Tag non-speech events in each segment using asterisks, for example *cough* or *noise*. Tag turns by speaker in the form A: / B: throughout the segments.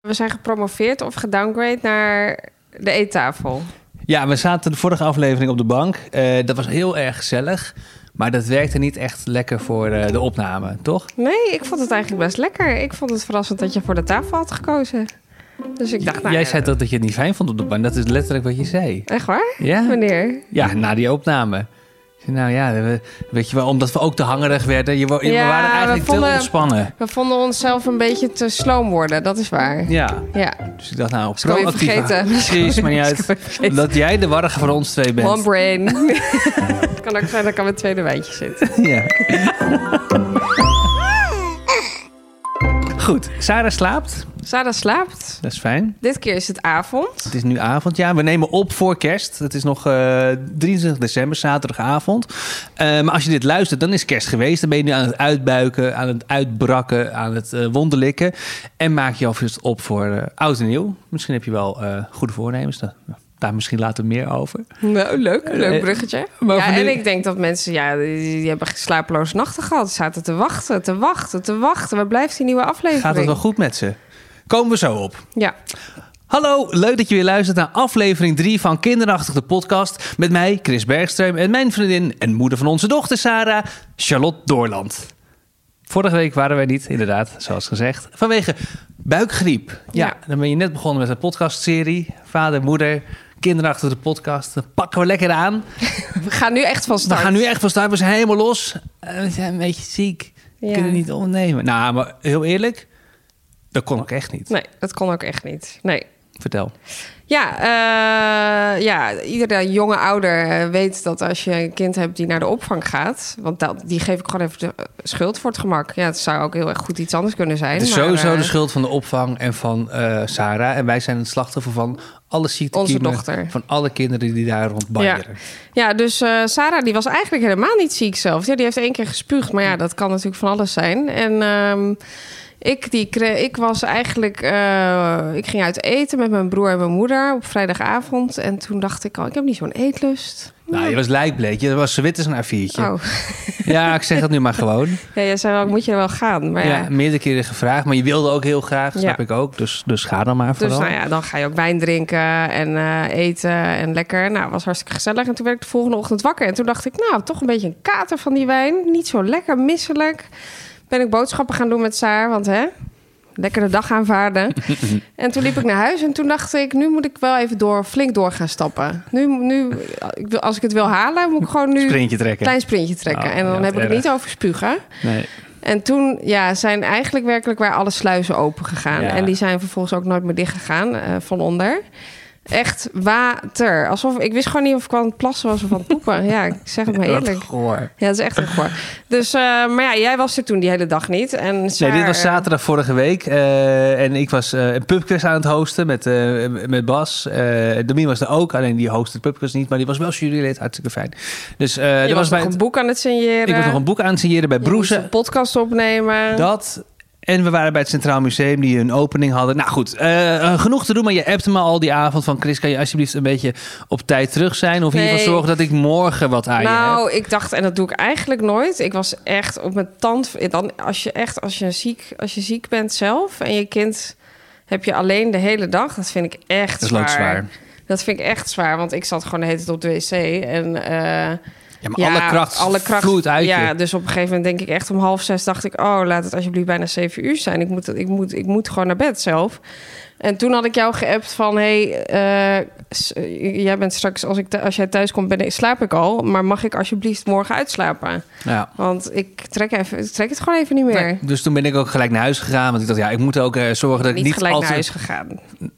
A: We zijn gepromoveerd of gedowngrade naar de eettafel.
B: Ja, we zaten de vorige aflevering op de bank. Eh, dat was heel erg gezellig. Maar dat werkte niet echt lekker voor eh, de opname, toch?
A: Nee, ik vond het eigenlijk best lekker. Ik vond het verrassend dat je voor de tafel had gekozen. Dus ik dacht, nou,
B: Jij zei toch dat je het niet fijn vond op de bank. Dat is letterlijk wat je zei.
A: Echt waar?
B: Ja?
A: Wanneer?
B: Ja, na die opname. Nou ja, we- weet je wel, omdat we ook te hangerig werden. Je, we
A: Ja,
B: waren
A: we
B: eigenlijk
A: vonden-
B: te ontspannen.
A: We vonden onszelf een beetje te sloom worden, dat is waar.
B: Ja,
A: Ja,
B: dus ik dacht nou, proactief.
A: vergeten.
B: Precies, maar niet *laughs* uit. Dat jij de warrige van ons twee bent.
A: one brain. *laughs* het kan ook zijn dat ik aan mijn tweede wijntje zit. *laughs*
B: Ja. Goed, Sarah slaapt.
A: Sarah slaapt.
B: Dat is fijn.
A: Dit keer is het avond.
B: Het is nu avond, ja. We nemen op voor kerst. Het is nog eh 23 december, zaterdagavond. Eh, maar als je dit luistert, dan is kerst geweest. Dan ben je nu aan het uitbuiken, aan het uitbrakken, aan het eh wonderlikken. En maak je alvast op voor oud en nieuw. Misschien heb je wel goede voornemens. Daar, daar misschien later meer over.
A: Nou, leuk. Leuk
B: Eh,
A: bruggetje.
B: maar
A: ja, en
B: nu-
A: ik denk dat mensen, ja, die, die hebben slapeloze nachten gehad. Ze zaten te wachten, te wachten, te wachten. Waar blijft die nieuwe aflevering?
B: Gaat het wel goed met ze? Komen we zo op.
A: Ja.
B: Hallo, leuk dat je weer luistert naar aflevering 3 van Kinderachtig de podcast. Met mij, Chris Bergström en mijn vriendin en moeder van onze dochter Sarah, Charlotte Doorland. Vorige week waren wij niet, inderdaad, zoals gezegd, vanwege buikgriep. Ja,
A: Ja.
B: dan ben je net begonnen met een podcastserie. Vader, moeder, Kinderachtig de podcast. Dat pakken we lekker aan. *laughs*
A: We gaan nu echt van
B: We
A: start.
B: gaan nu echt van start, we zijn helemaal los. Eh, We zijn een beetje ziek, we
A: Ja.
B: kunnen niet ondernemen. Nou, maar heel eerlijk, dat kon ook echt niet.
A: Nee, dat kon ook echt niet. Nee.
B: Vertel.
A: Ja, eh, ja, iedere jonge ouder eh, weet dat als je een kind hebt die naar de opvang gaat... want dat, die geef ik gewoon even de eh, schuld voor het gemak. Ja, het zou ook heel erg goed iets anders kunnen zijn.
B: Het is
A: maar,
B: sowieso
A: eh,
B: de schuld van de opvang en van eh, Sarah. En wij zijn het slachtoffer van alle ziektekiemen...
A: Onze dochter.
B: van alle kinderen die daar rond banjeren.
A: Ja, dus eh, Sarah die was eigenlijk helemaal niet ziek zelf. Ja, die heeft één keer gespuugd, maar ja, dat kan natuurlijk van alles zijn. En ehm, ik, die ik was eigenlijk... eh, ik ging uit eten met mijn broer en mijn moeder op vrijdagavond. En toen dacht ik al, ik heb niet zo'n eetlust.
B: Nou, je was lijkbleek. Je was zo wit als een A4'tje.
A: Oh,
B: Ja, ik zeg dat nu maar gewoon. *laughs*
A: ja, jij zei wel, moet je wel gaan. Maar
B: ja.
A: ja,
B: meerdere keren gevraagd. Maar je wilde ook heel graag, snap
A: Ja.
B: ik ook. Dus, dus ga dan maar
A: Dus
B: vooral.
A: nou ja, dan ga je ook wijn drinken en eh, eten en lekker. Nou, was hartstikke gezellig. En toen werd ik de volgende ochtend wakker. En toen dacht ik, nou, toch een beetje een kater van die wijn. Niet zo lekker misselijk. Ben ik boodschappen gaan doen met Saar, want hè, lekker de dag aanvaarden. *laughs* en toen liep ik naar huis en toen dacht ik, nu moet ik wel even door, flink door gaan stappen. Nu, nu ik wil, als ik het wil halen, moet ik gewoon nu
B: Sprintje
A: een
B: trekken.
A: klein sprintje trekken.
B: Oh,
A: en dan
B: ja,
A: heb ik het niet over spugen.
B: Nee.
A: En toen ja, zijn eigenlijk werkelijk waar alle sluizen open gegaan.
B: Ja.
A: En die zijn vervolgens ook nooit meer dicht gegaan eh, van onder. Echt water. Alsof ik wist gewoon niet of ik aan het plassen was of aan het poepen. Ja, ik zeg het maar *laughs* eerlijk.
B: goor.
A: Ja, dat is echt een goor. Dus, eh, maar ja, jij was er toen die hele dag niet. En
B: Nee,
A: Saar,
B: dit was zaterdag vorige week. eh, en ik was eh, een pubquiz aan het hosten met, met Bas. Domien was er ook, alleen die hostte het pubquiz niet. Maar die was wel jurylid, hartstikke fijn. Dus er
A: was,
B: bij
A: nog een boek aan het signeren.
B: Ik was nog een boek aan het signeren bij
A: een podcast opnemen.
B: Dat. En we waren bij het Centraal Museum die een opening hadden. Nou goed, eh, eh, genoeg te doen. Maar je appte me al die avond van... Chris, kan je alsjeblieft een beetje op tijd terug zijn? Of in ieder geval zorgen dat ik morgen wat aan je heb?
A: Nou, ik dacht, en dat doe ik eigenlijk nooit. Ik was echt op mijn tand. Dan, als je echt, als je ziek, als je ziek bent zelf en je kind heb je alleen de hele dag, dat vind ik echt
B: Dat is
A: zwaar. Dat vind ik echt zwaar, want ik zat gewoon de hele tijd op de wc en eh,
B: Ja, maar
A: ja,
B: alle kracht,
A: alle kracht
B: vloeit uit
A: Ja,
B: je.
A: dus op een gegeven moment denk ik echt om half zes dacht ik, oh, laat het alsjeblieft bijna zeven uur zijn. Ik moet, ik moet, ik moet gewoon naar bed zelf. En toen had ik jou geappt van... hey, eh, s- jij bent straks... Als, ik als jij thuis komt, ben ik, slaap ik al. Maar mag ik alsjeblieft morgen uitslapen?
B: Ja.
A: Want ik trek, even, ik trek het gewoon even niet meer.
B: Nee, dus toen ben ik ook gelijk naar huis gegaan. Want ik dacht, ja, ik moet ook eh, zorgen dat ik
A: niet,
B: niet
A: gelijk
B: altijd...
A: naar huis gegaan.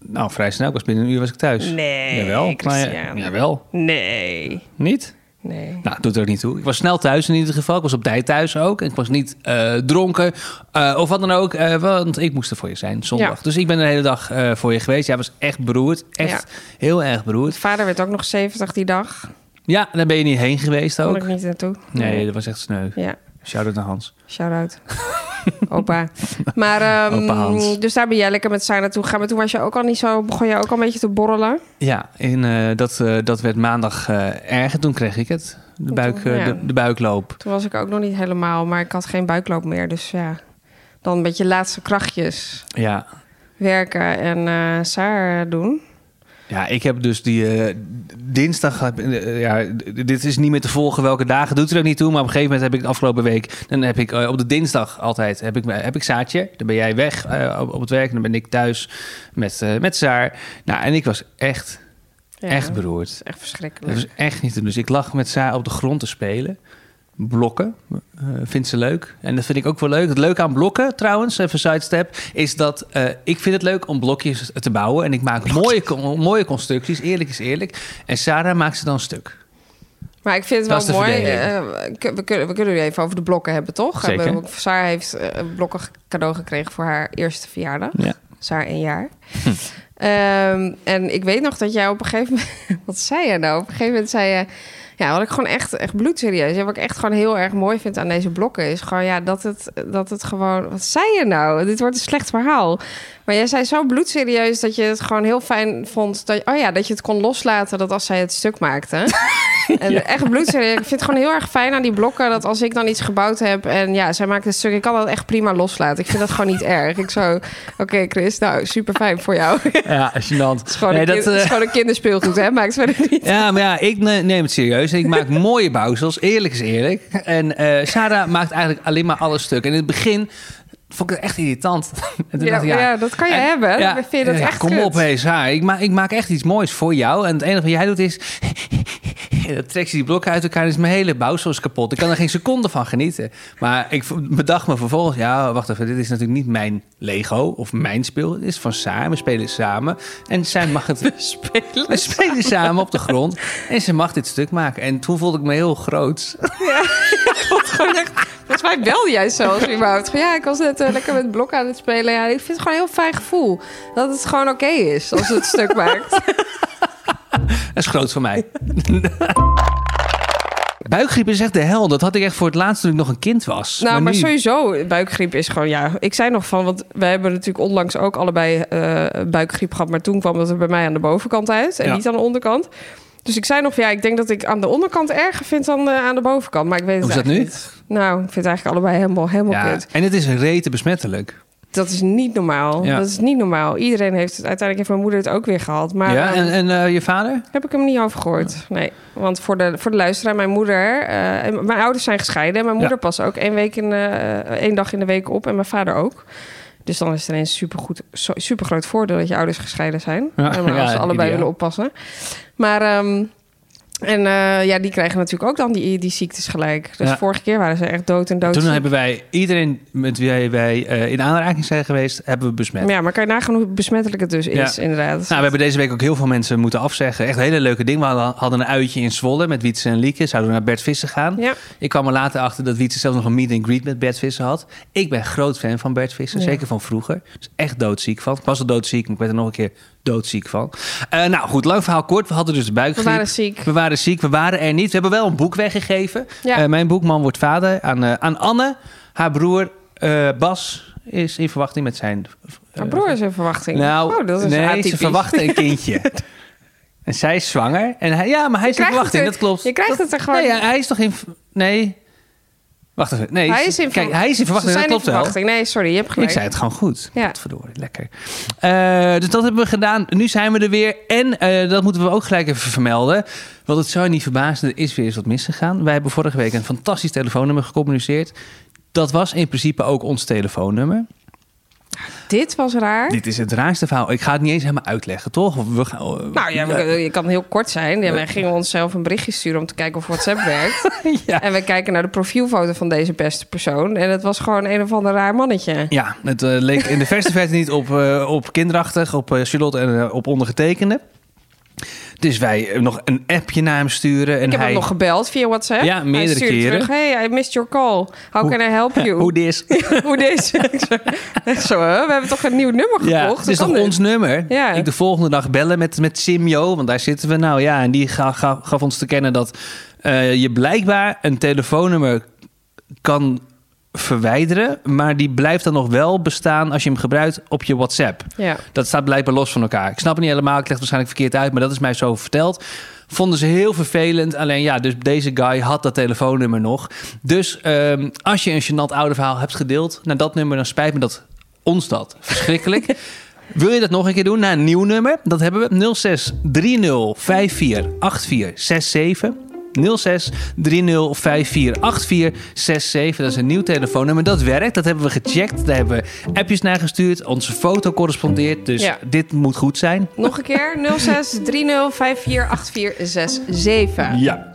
B: Nou, vrij snel. Ik was binnen een uur was ik thuis.
A: Nee,
B: Jawel. Maar ja, jawel.
A: Nee,
B: Niet?
A: Nee.
B: Nou, doet er niet toe. Ik was snel thuis in ieder geval. Ik was op tijd thuis ook. Ik was niet eh, dronken eh, of wat dan ook. eh, want ik moest er voor je zijn zondag.
A: Ja.
B: Dus ik ben de hele dag voor je geweest. Jij was echt beroerd. Echt heel erg beroerd.
A: Mijn vader werd ook nog 70 die dag.
B: Ja, daar ben je niet heen geweest
A: Kon
B: ook.
A: ik niet naartoe.
B: Nee, dat was echt sneu.
A: Ja,
B: Shout-out naar Hans.
A: shout-out. *laughs* Opa. Maar, ehm,
B: Opa Hans.
A: dus daar ben jij lekker met Saar naartoe gegaan. Maar toen was je ook al niet zo... Begon je ook al een beetje te borrelen?
B: Ja, en, eh, dat, eh, dat werd maandag eh erger. Toen kreeg ik het. De, buik,
A: Ja.
B: de, de buikloop.
A: Toen was ik ook nog niet helemaal... Maar ik had geen buikloop meer. Dus ja, dan een beetje laatste krachtjes.
B: Ja.
A: werken en Saar doen.
B: Ja, ik heb dus die eh, dinsdag. eh, ja, dit is niet meer te volgen welke dagen doet er ook niet toe. Maar op een gegeven moment heb ik de afgelopen week. Dan heb ik eh, op de dinsdag altijd heb ik, heb ik Saatje. Dan ben jij weg op, op het werk. En dan ben ik thuis met, met Saar. Nou, en ik was echt,
A: Ja,
B: echt beroerd.
A: echt
B: Dat
A: verschrikkelijk.
B: was echt niet. Dus ik lag met Saar op de grond te spelen. Blokken, eh vindt ze leuk. En dat vind ik ook wel leuk. Het leuke aan blokken, trouwens, even sidestep, is dat eh, ik vind het leuk om blokjes te bouwen. En ik maak mooie, mooie constructies, eerlijk is eerlijk. En Sarah maakt ze dan stuk.
A: Maar ik vind het wel mooi. eh, k- we, kunnen, we kunnen het even over de blokken hebben, toch?
B: Zeker.
A: Saar heeft blokken cadeau gekregen voor haar eerste verjaardag.
B: Ja.
A: Saar een jaar. Ehm, en ik weet nog dat jij op een gegeven moment... *laughs* Wat zei je nou? Op een gegeven moment zei je... Ja, wat ik gewoon echt, echt bloedserieus... En wat ik echt gewoon heel erg mooi vind aan deze blokken... is gewoon ja, dat het, dat het gewoon... Wat zei je nou? Dit wordt een slecht verhaal. Maar jij zei zo bloedserieus dat je het gewoon heel fijn vond... Dat, oh ja, dat je het kon loslaten dat als zij het stuk maakte... *laughs* *laughs* En echt bloedserieus. Ik vind het gewoon heel erg fijn aan die blokken... dat als ik dan iets gebouwd heb en ja, zij maakt het stuk... ik kan dat echt prima loslaten. Ik vind dat gewoon niet erg. Ik zo, oké Chris, nou super fijn voor jou. het
B: Ja, gênant.
A: is gewoon,
B: Nee,
A: een,
B: dat,
A: kind- het
B: eh,
A: is gewoon een kinderspeelgoed, hè? Maakt verder niet.
B: Ja, maar ja, ik ne- neem het serieus. Ik maak mooie bouwsels. Eerlijk is eerlijk. En eh Sarah maakt eigenlijk alleen maar alles stuk. En in het begin vond ik het echt irritant. *laughs* En toen
A: Ja,
B: dacht ik,
A: ja, dat kan je
B: en-
A: hebben.
B: ja,
A: vind je dat
B: ja,
A: echt
B: Kom
A: kut.
B: op, hé. Ik, ma ik maak echt iets moois voor jou. En het enige wat jij doet is... *laughs* Trekt ze die blokken uit elkaar is mijn hele bouwsel is kapot. Ik kan er geen *laughs* seconde van genieten. Maar ik bedacht me vervolgens... Ja, wacht even. Dit is natuurlijk niet mijn Lego of mijn speel. Het is van Saar. We spelen samen. En zij mag het...
A: spelen.
B: We spelen samen op de grond. En ze mag dit stuk maken. En toen voelde ik me heel groot.
A: Gewoon echt- Volgens mij belde jij zelfs überhaupt. Ja, ik was net eh, lekker met blokken aan het spelen. Ja, ik vind het gewoon een heel fijn gevoel. Dat het gewoon oké is als het stuk *laughs* maakt.
B: Dat is groot voor mij. Buikgriep is echt de hel. Dat had ik echt voor het laatst toen ik nog een kind was.
A: Nou, maar,
B: nu-
A: sowieso, buikgriep is gewoon, ja. Ik zei nog van, want wij hebben natuurlijk onlangs ook allebei eh, buikgriep gehad. Maar toen kwam dat er bij mij aan de bovenkant uit en
B: Ja.
A: niet aan de onderkant. Dus ik zei nog, ja, ik denk dat ik aan de onderkant erger vind dan eh, aan de bovenkant. Maar ik weet het
B: Hoe is dat
A: eigenlijk niet. Nou, ik vind het eigenlijk allebei helemaal, helemaal
B: Ja,
A: kut.
B: en het is rete besmettelijk.
A: Dat is niet normaal.
B: Ja.
A: Dat is niet normaal. Iedereen heeft het, uiteindelijk heeft mijn moeder het ook weer gehad. Maar
B: ja, en, en eh, je vader?
A: heb ik hem niet over gehoord. Nee, want voor de, voor de luisteraar, mijn moeder... eh, en mijn ouders zijn gescheiden. En mijn moeder
B: Ja.
A: pas ook één, week in, één dag in de week op. En mijn vader ook. Dus dan is het ineens super, goed, super groot voordeel dat je ouders gescheiden zijn.
B: Ja,
A: En *laughs* als ze allebei
B: ideaal.
A: willen oppassen. Maar... ehm, en eh, ja, die krijgen natuurlijk ook dan die, die ziektes gelijk. Dus
B: Ja.
A: vorige keer waren ze echt dood en dood.
B: Toen hebben wij iedereen met wie wij eh, in aanraking zijn geweest, hebben we besmet.
A: Ja, maar kan je nagaan hoe besmettelijk het dus is,
B: Ja.
A: inderdaad.
B: Nou, we hebben deze week ook heel veel mensen moeten afzeggen. Echt hele leuke dingen. We hadden, een uitje in Zwolle met Wietse en Lieke. Zouden we naar Bert Vissen gaan.
A: Ja.
B: Ik kwam er later achter dat Wietse zelfs nog een meet and greet met Bert Vissen had. Ik ben groot fan van Bert Vissen, zeker van vroeger. Dus echt doodziek van. Ik was al doodziek, maar ik werd er nog een keer doodziek van. Eh, nou goed, lang verhaal kort. We hadden dus de
A: We
B: buikgriep.
A: waren ziek.
B: We waren ziek, we waren er niet. We hebben wel een boek weggegeven.
A: Ja.
B: Eh, mijn boekman wordt vader aan, eh, aan Anne. Haar broer Bas is in verwachting met zijn...
A: Mijn broer is in verwachting.
B: Nou,
A: oh, dat is
B: nee,
A: atypisch.
B: ze verwachten een kindje. *laughs* en zij is zwanger. En hij, ja, maar hij is in verwachting, dat klopt.
A: Je krijgt
B: Dat-
A: het er gewoon...
B: Nee, hij is toch in... Nee. Wacht even. Nee,
A: hij is in,
B: kijk, hij is in verwachting, dat klopt
A: in
B: wel.
A: verwachting. Nee, sorry, je hebt gelijk.
B: Ik zei het gewoon goed.
A: Ja.
B: Ja. Verdorie, lekker. Eh, dus dat hebben we gedaan. Nu zijn we er weer. En eh, dat moeten we ook gelijk even vermelden. Want het zou je niet verbazen, er is weer eens wat misgegaan. Wij hebben vorige week een fantastisch telefoonnummer gecommuniceerd. Dat was in principe ook ons telefoonnummer.
A: Dit was raar.
B: Dit is het raarste verhaal. Ik ga het niet eens helemaal uitleggen, toch? We gaan,
A: Nou ja, je kan heel kort zijn. Ja, wij gingen onszelf een berichtje sturen om te kijken of WhatsApp *laughs* werkt.
B: ja.
A: En we kijken naar de profielfoto van deze beste persoon. En het was gewoon een of ander raar mannetje.
B: Ja, het eh, leek in de verste *laughs* verte niet op, eh, op kinderachtig, op eh, Charlotte en op ondergetekende. Dus wij eh, nog een appje naar hem sturen. En
A: Ik heb
B: hij...
A: hem nog gebeld via WhatsApp.
B: Ja, meerdere
A: Hij
B: keren.
A: Terug, hey, I missed your call. How can I help you? *laughs*
B: Hoe dis? *laughs*
A: Hoe deze? *laughs* Ik zo? We hebben toch een nieuw nummer gekocht?
B: Ja, het is toch ons nummer?
A: Ja.
B: Ik de volgende dag bellen met, met Simio, want daar zitten we nou. Ja, en die ga- ga- gaf ons te kennen dat eh, je blijkbaar een telefoonnummer kan verwijderen, maar die blijft dan nog wel bestaan als je hem gebruikt op je WhatsApp.
A: Ja.
B: Dat staat blijkbaar los van elkaar. Ik snap het niet helemaal, ik leg het waarschijnlijk verkeerd uit, maar dat is mij zo verteld. Vonden ze heel vervelend. Alleen ja, dus deze guy had dat telefoonnummer nog. Dus ehm, als je een gênant oude verhaal hebt gedeeld naar dat nummer, dan spijt me dat ons dat. Verschrikkelijk. *laughs* Wil je dat nog een keer doen naar een nieuw nummer? Dat hebben we 06 30 54 84 67. 06 30 54 84 67. Dat is een nieuw telefoonnummer. Dat werkt. Dat hebben we gecheckt. Daar hebben we appjes naar gestuurd. Onze foto correspondeert. Dus
A: Ja.
B: dit moet goed zijn.
A: Nog een keer 06 30 54 84 67.
B: Ja.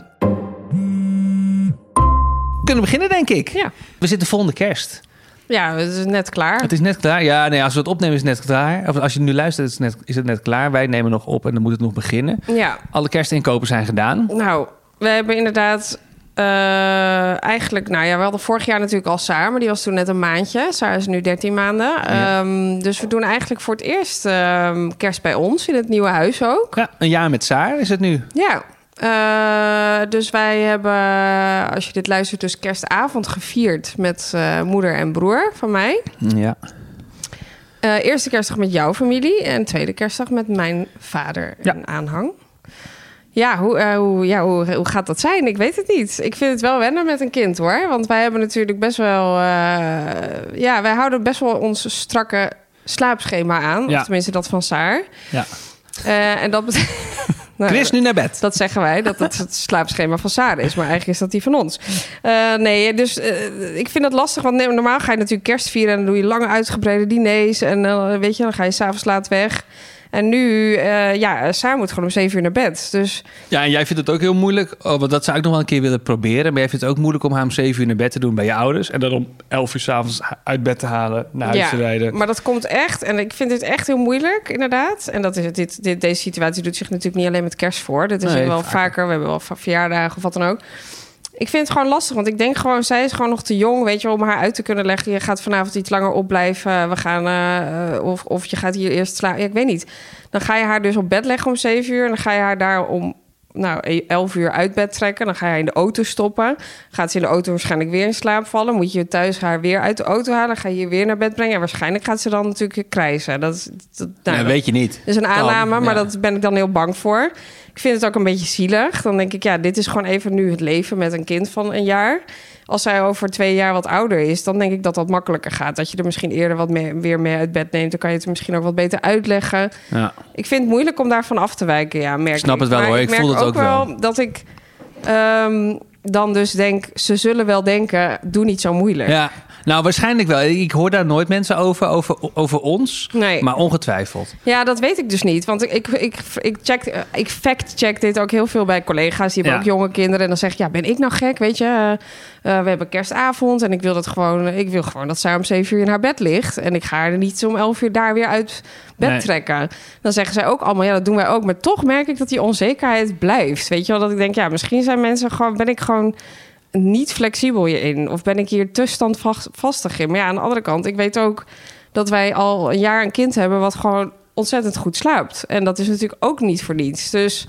B: We kunnen beginnen, denk ik.
A: Ja.
B: We zitten volgende kerst.
A: Ja, het is net klaar.
B: Het is net klaar. Ja, nee, als we het opnemen is het net klaar. Of als je nu luistert is het net, is het net klaar. Wij nemen nog op en dan moet het nog beginnen.
A: Ja,
B: Alle kerstinkopen zijn gedaan.
A: nou, we hebben inderdaad eh, eigenlijk... Nou ja, we hadden vorig jaar natuurlijk al Saar, maar die was toen net een maandje. Saar is nu 13 maanden.
B: Ja.
A: Ehm, dus we doen eigenlijk voor het eerst ehm, kerst bij ons in het nieuwe huis ook.
B: Ja, een jaar met Saar is het nu.
A: Ja, eh, dus wij hebben, als je dit luistert, dus kerstavond gevierd met eh, moeder en broer van mij.
B: Ja.
A: Eerste kerstdag met jouw familie en tweede kerstdag met mijn vader
B: Ja.
A: en aanhang. Ja, hoe, eh, hoe, ja hoe, hoe gaat dat zijn? Ik weet het niet. Ik vind het wel wennen met een kind hoor. Want wij hebben natuurlijk best wel. eh, ja, wij houden best wel ons strakke slaapschema aan.
B: Ja.
A: Of tenminste dat van Saar.
B: ja.
A: Eh, en dat betekent. *laughs* Nou,
B: Chris, nu naar bed.
A: Dat zeggen wij, dat het het slaapschema van Sarah is. Maar eigenlijk is dat die van ons. Nee, dus ik vind dat lastig. Want nee, normaal ga je natuurlijk kerst vieren... en dan doe je lange uitgebreide diners. En dan weet je, dan ga je s'avonds laat weg. En nu, eh ja, Sarah moet gewoon om zeven uur naar bed. Dus
B: Ja, en jij vindt het ook heel moeilijk. Oh, want dat zou ik nog wel een keer willen proberen. Maar jij vindt het ook moeilijk om haar om 7 uur naar bed te doen bij je ouders. En dan om 11 uur s'avonds uit bed te halen, naar huis
A: ja,
B: te rijden.
A: maar dat komt echt. En ik vind dit echt heel moeilijk, inderdaad. En dat is, dit, dit, deze situatie doet zich natuurlijk niet alleen met kerst voor. Dit is
B: Nee,
A: wel
B: vaker.
A: vaker. We hebben wel verjaardagen of wat dan ook. Ik vind het gewoon lastig, want ik denk gewoon... zij is gewoon nog te jong, weet je, om haar uit te kunnen leggen. Je gaat vanavond iets langer opblijven. We gaan, eh, of, of je gaat hier eerst slapen. Ja, ik weet niet. Dan ga je haar dus op bed leggen om 7 uur. En dan ga je haar daar om nou, 11 uur uit bed trekken. Dan ga je haar in de auto stoppen. Gaat ze in de auto waarschijnlijk weer in slaap vallen. Moet je thuis haar weer uit de auto halen. ga je hier weer naar bed brengen. En waarschijnlijk gaat ze dan natuurlijk krijzen. Dat, is- dat, nou,
B: Ja,
A: dat
B: weet je niet.
A: is een aanname,
B: Kan,
A: maar dat ben ik dan heel bang voor. Ik vind het ook een beetje zielig. Dan denk ik, ja, dit is gewoon even nu het leven met een kind van een jaar. Als zij over twee jaar wat ouder is, dan denk ik dat dat makkelijker gaat. Dat je er misschien eerder wat mee, weer mee uit bed neemt. Dan kan je het misschien ook wat beter uitleggen.
B: Ja.
A: Ik vind het moeilijk om daarvan af te wijken, ja, merk
B: Snap
A: ik.
B: het wel,
A: Maar
B: hoor. Ik voel het ook wel.
A: dat ik ehm, dan dus denk, ze zullen wel denken, doe niet zo moeilijk.
B: ja, nou waarschijnlijk wel. Ik hoor daar nooit mensen over, over, over ons.
A: Nee.
B: Maar ongetwijfeld.
A: Ja, dat weet ik dus niet. Want ik, ik, ik, ik, check, ik fact-check dit ook heel veel bij collega's. Die hebben
B: Ja.
A: ook jonge kinderen. En dan zeg ik, ja, ben ik nou gek? Weet je, Eh, eh, we hebben kerstavond. En ik wil, dat gewoon, ik wil gewoon dat zij om zeven uur in haar bed ligt. En ik ga haar niet om elf uur daar weer uit bed
B: Nee.
A: trekken. Dan zeggen zij ook allemaal, ja, dat doen wij ook. Maar toch merk ik dat die onzekerheid blijft. Weet je wel, dat ik denk, ja, misschien zijn mensen gewoon... ben ik gewoon niet flexibel hierin? Of ben ik hier te standvastig in? Maar ja, aan de andere kant, ik weet ook dat wij al een jaar een kind hebben... wat gewoon ontzettend goed slaapt. En dat is natuurlijk ook niet voor niets. Dus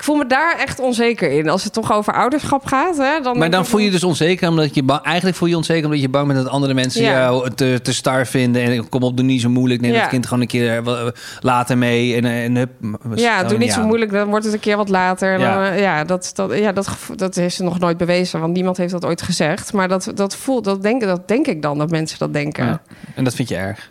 A: ik voel me daar echt onzeker in. Als het toch over ouderschap gaat, hè, dan...
B: Maar dan voel je dus onzeker omdat je bang, eigenlijk voel je onzeker omdat je bang bent dat andere mensen
A: Ja.
B: jou te, te star vinden en kom op doe niet zo moeilijk, neem
A: Ja.
B: het kind gewoon een keer eh, later mee en, en hup.
A: Ja, doe niet zo
B: aan.
A: moeilijk. Dan wordt het een keer wat later.
B: Ja.
A: Dan, eh, ja, dat, dat, ja dat, dat is nog nooit bewezen. Want niemand heeft dat ooit gezegd. Maar dat, dat, voelt, dat, denk, dat denk ik dan, dat mensen dat denken.
B: En dat vind je erg.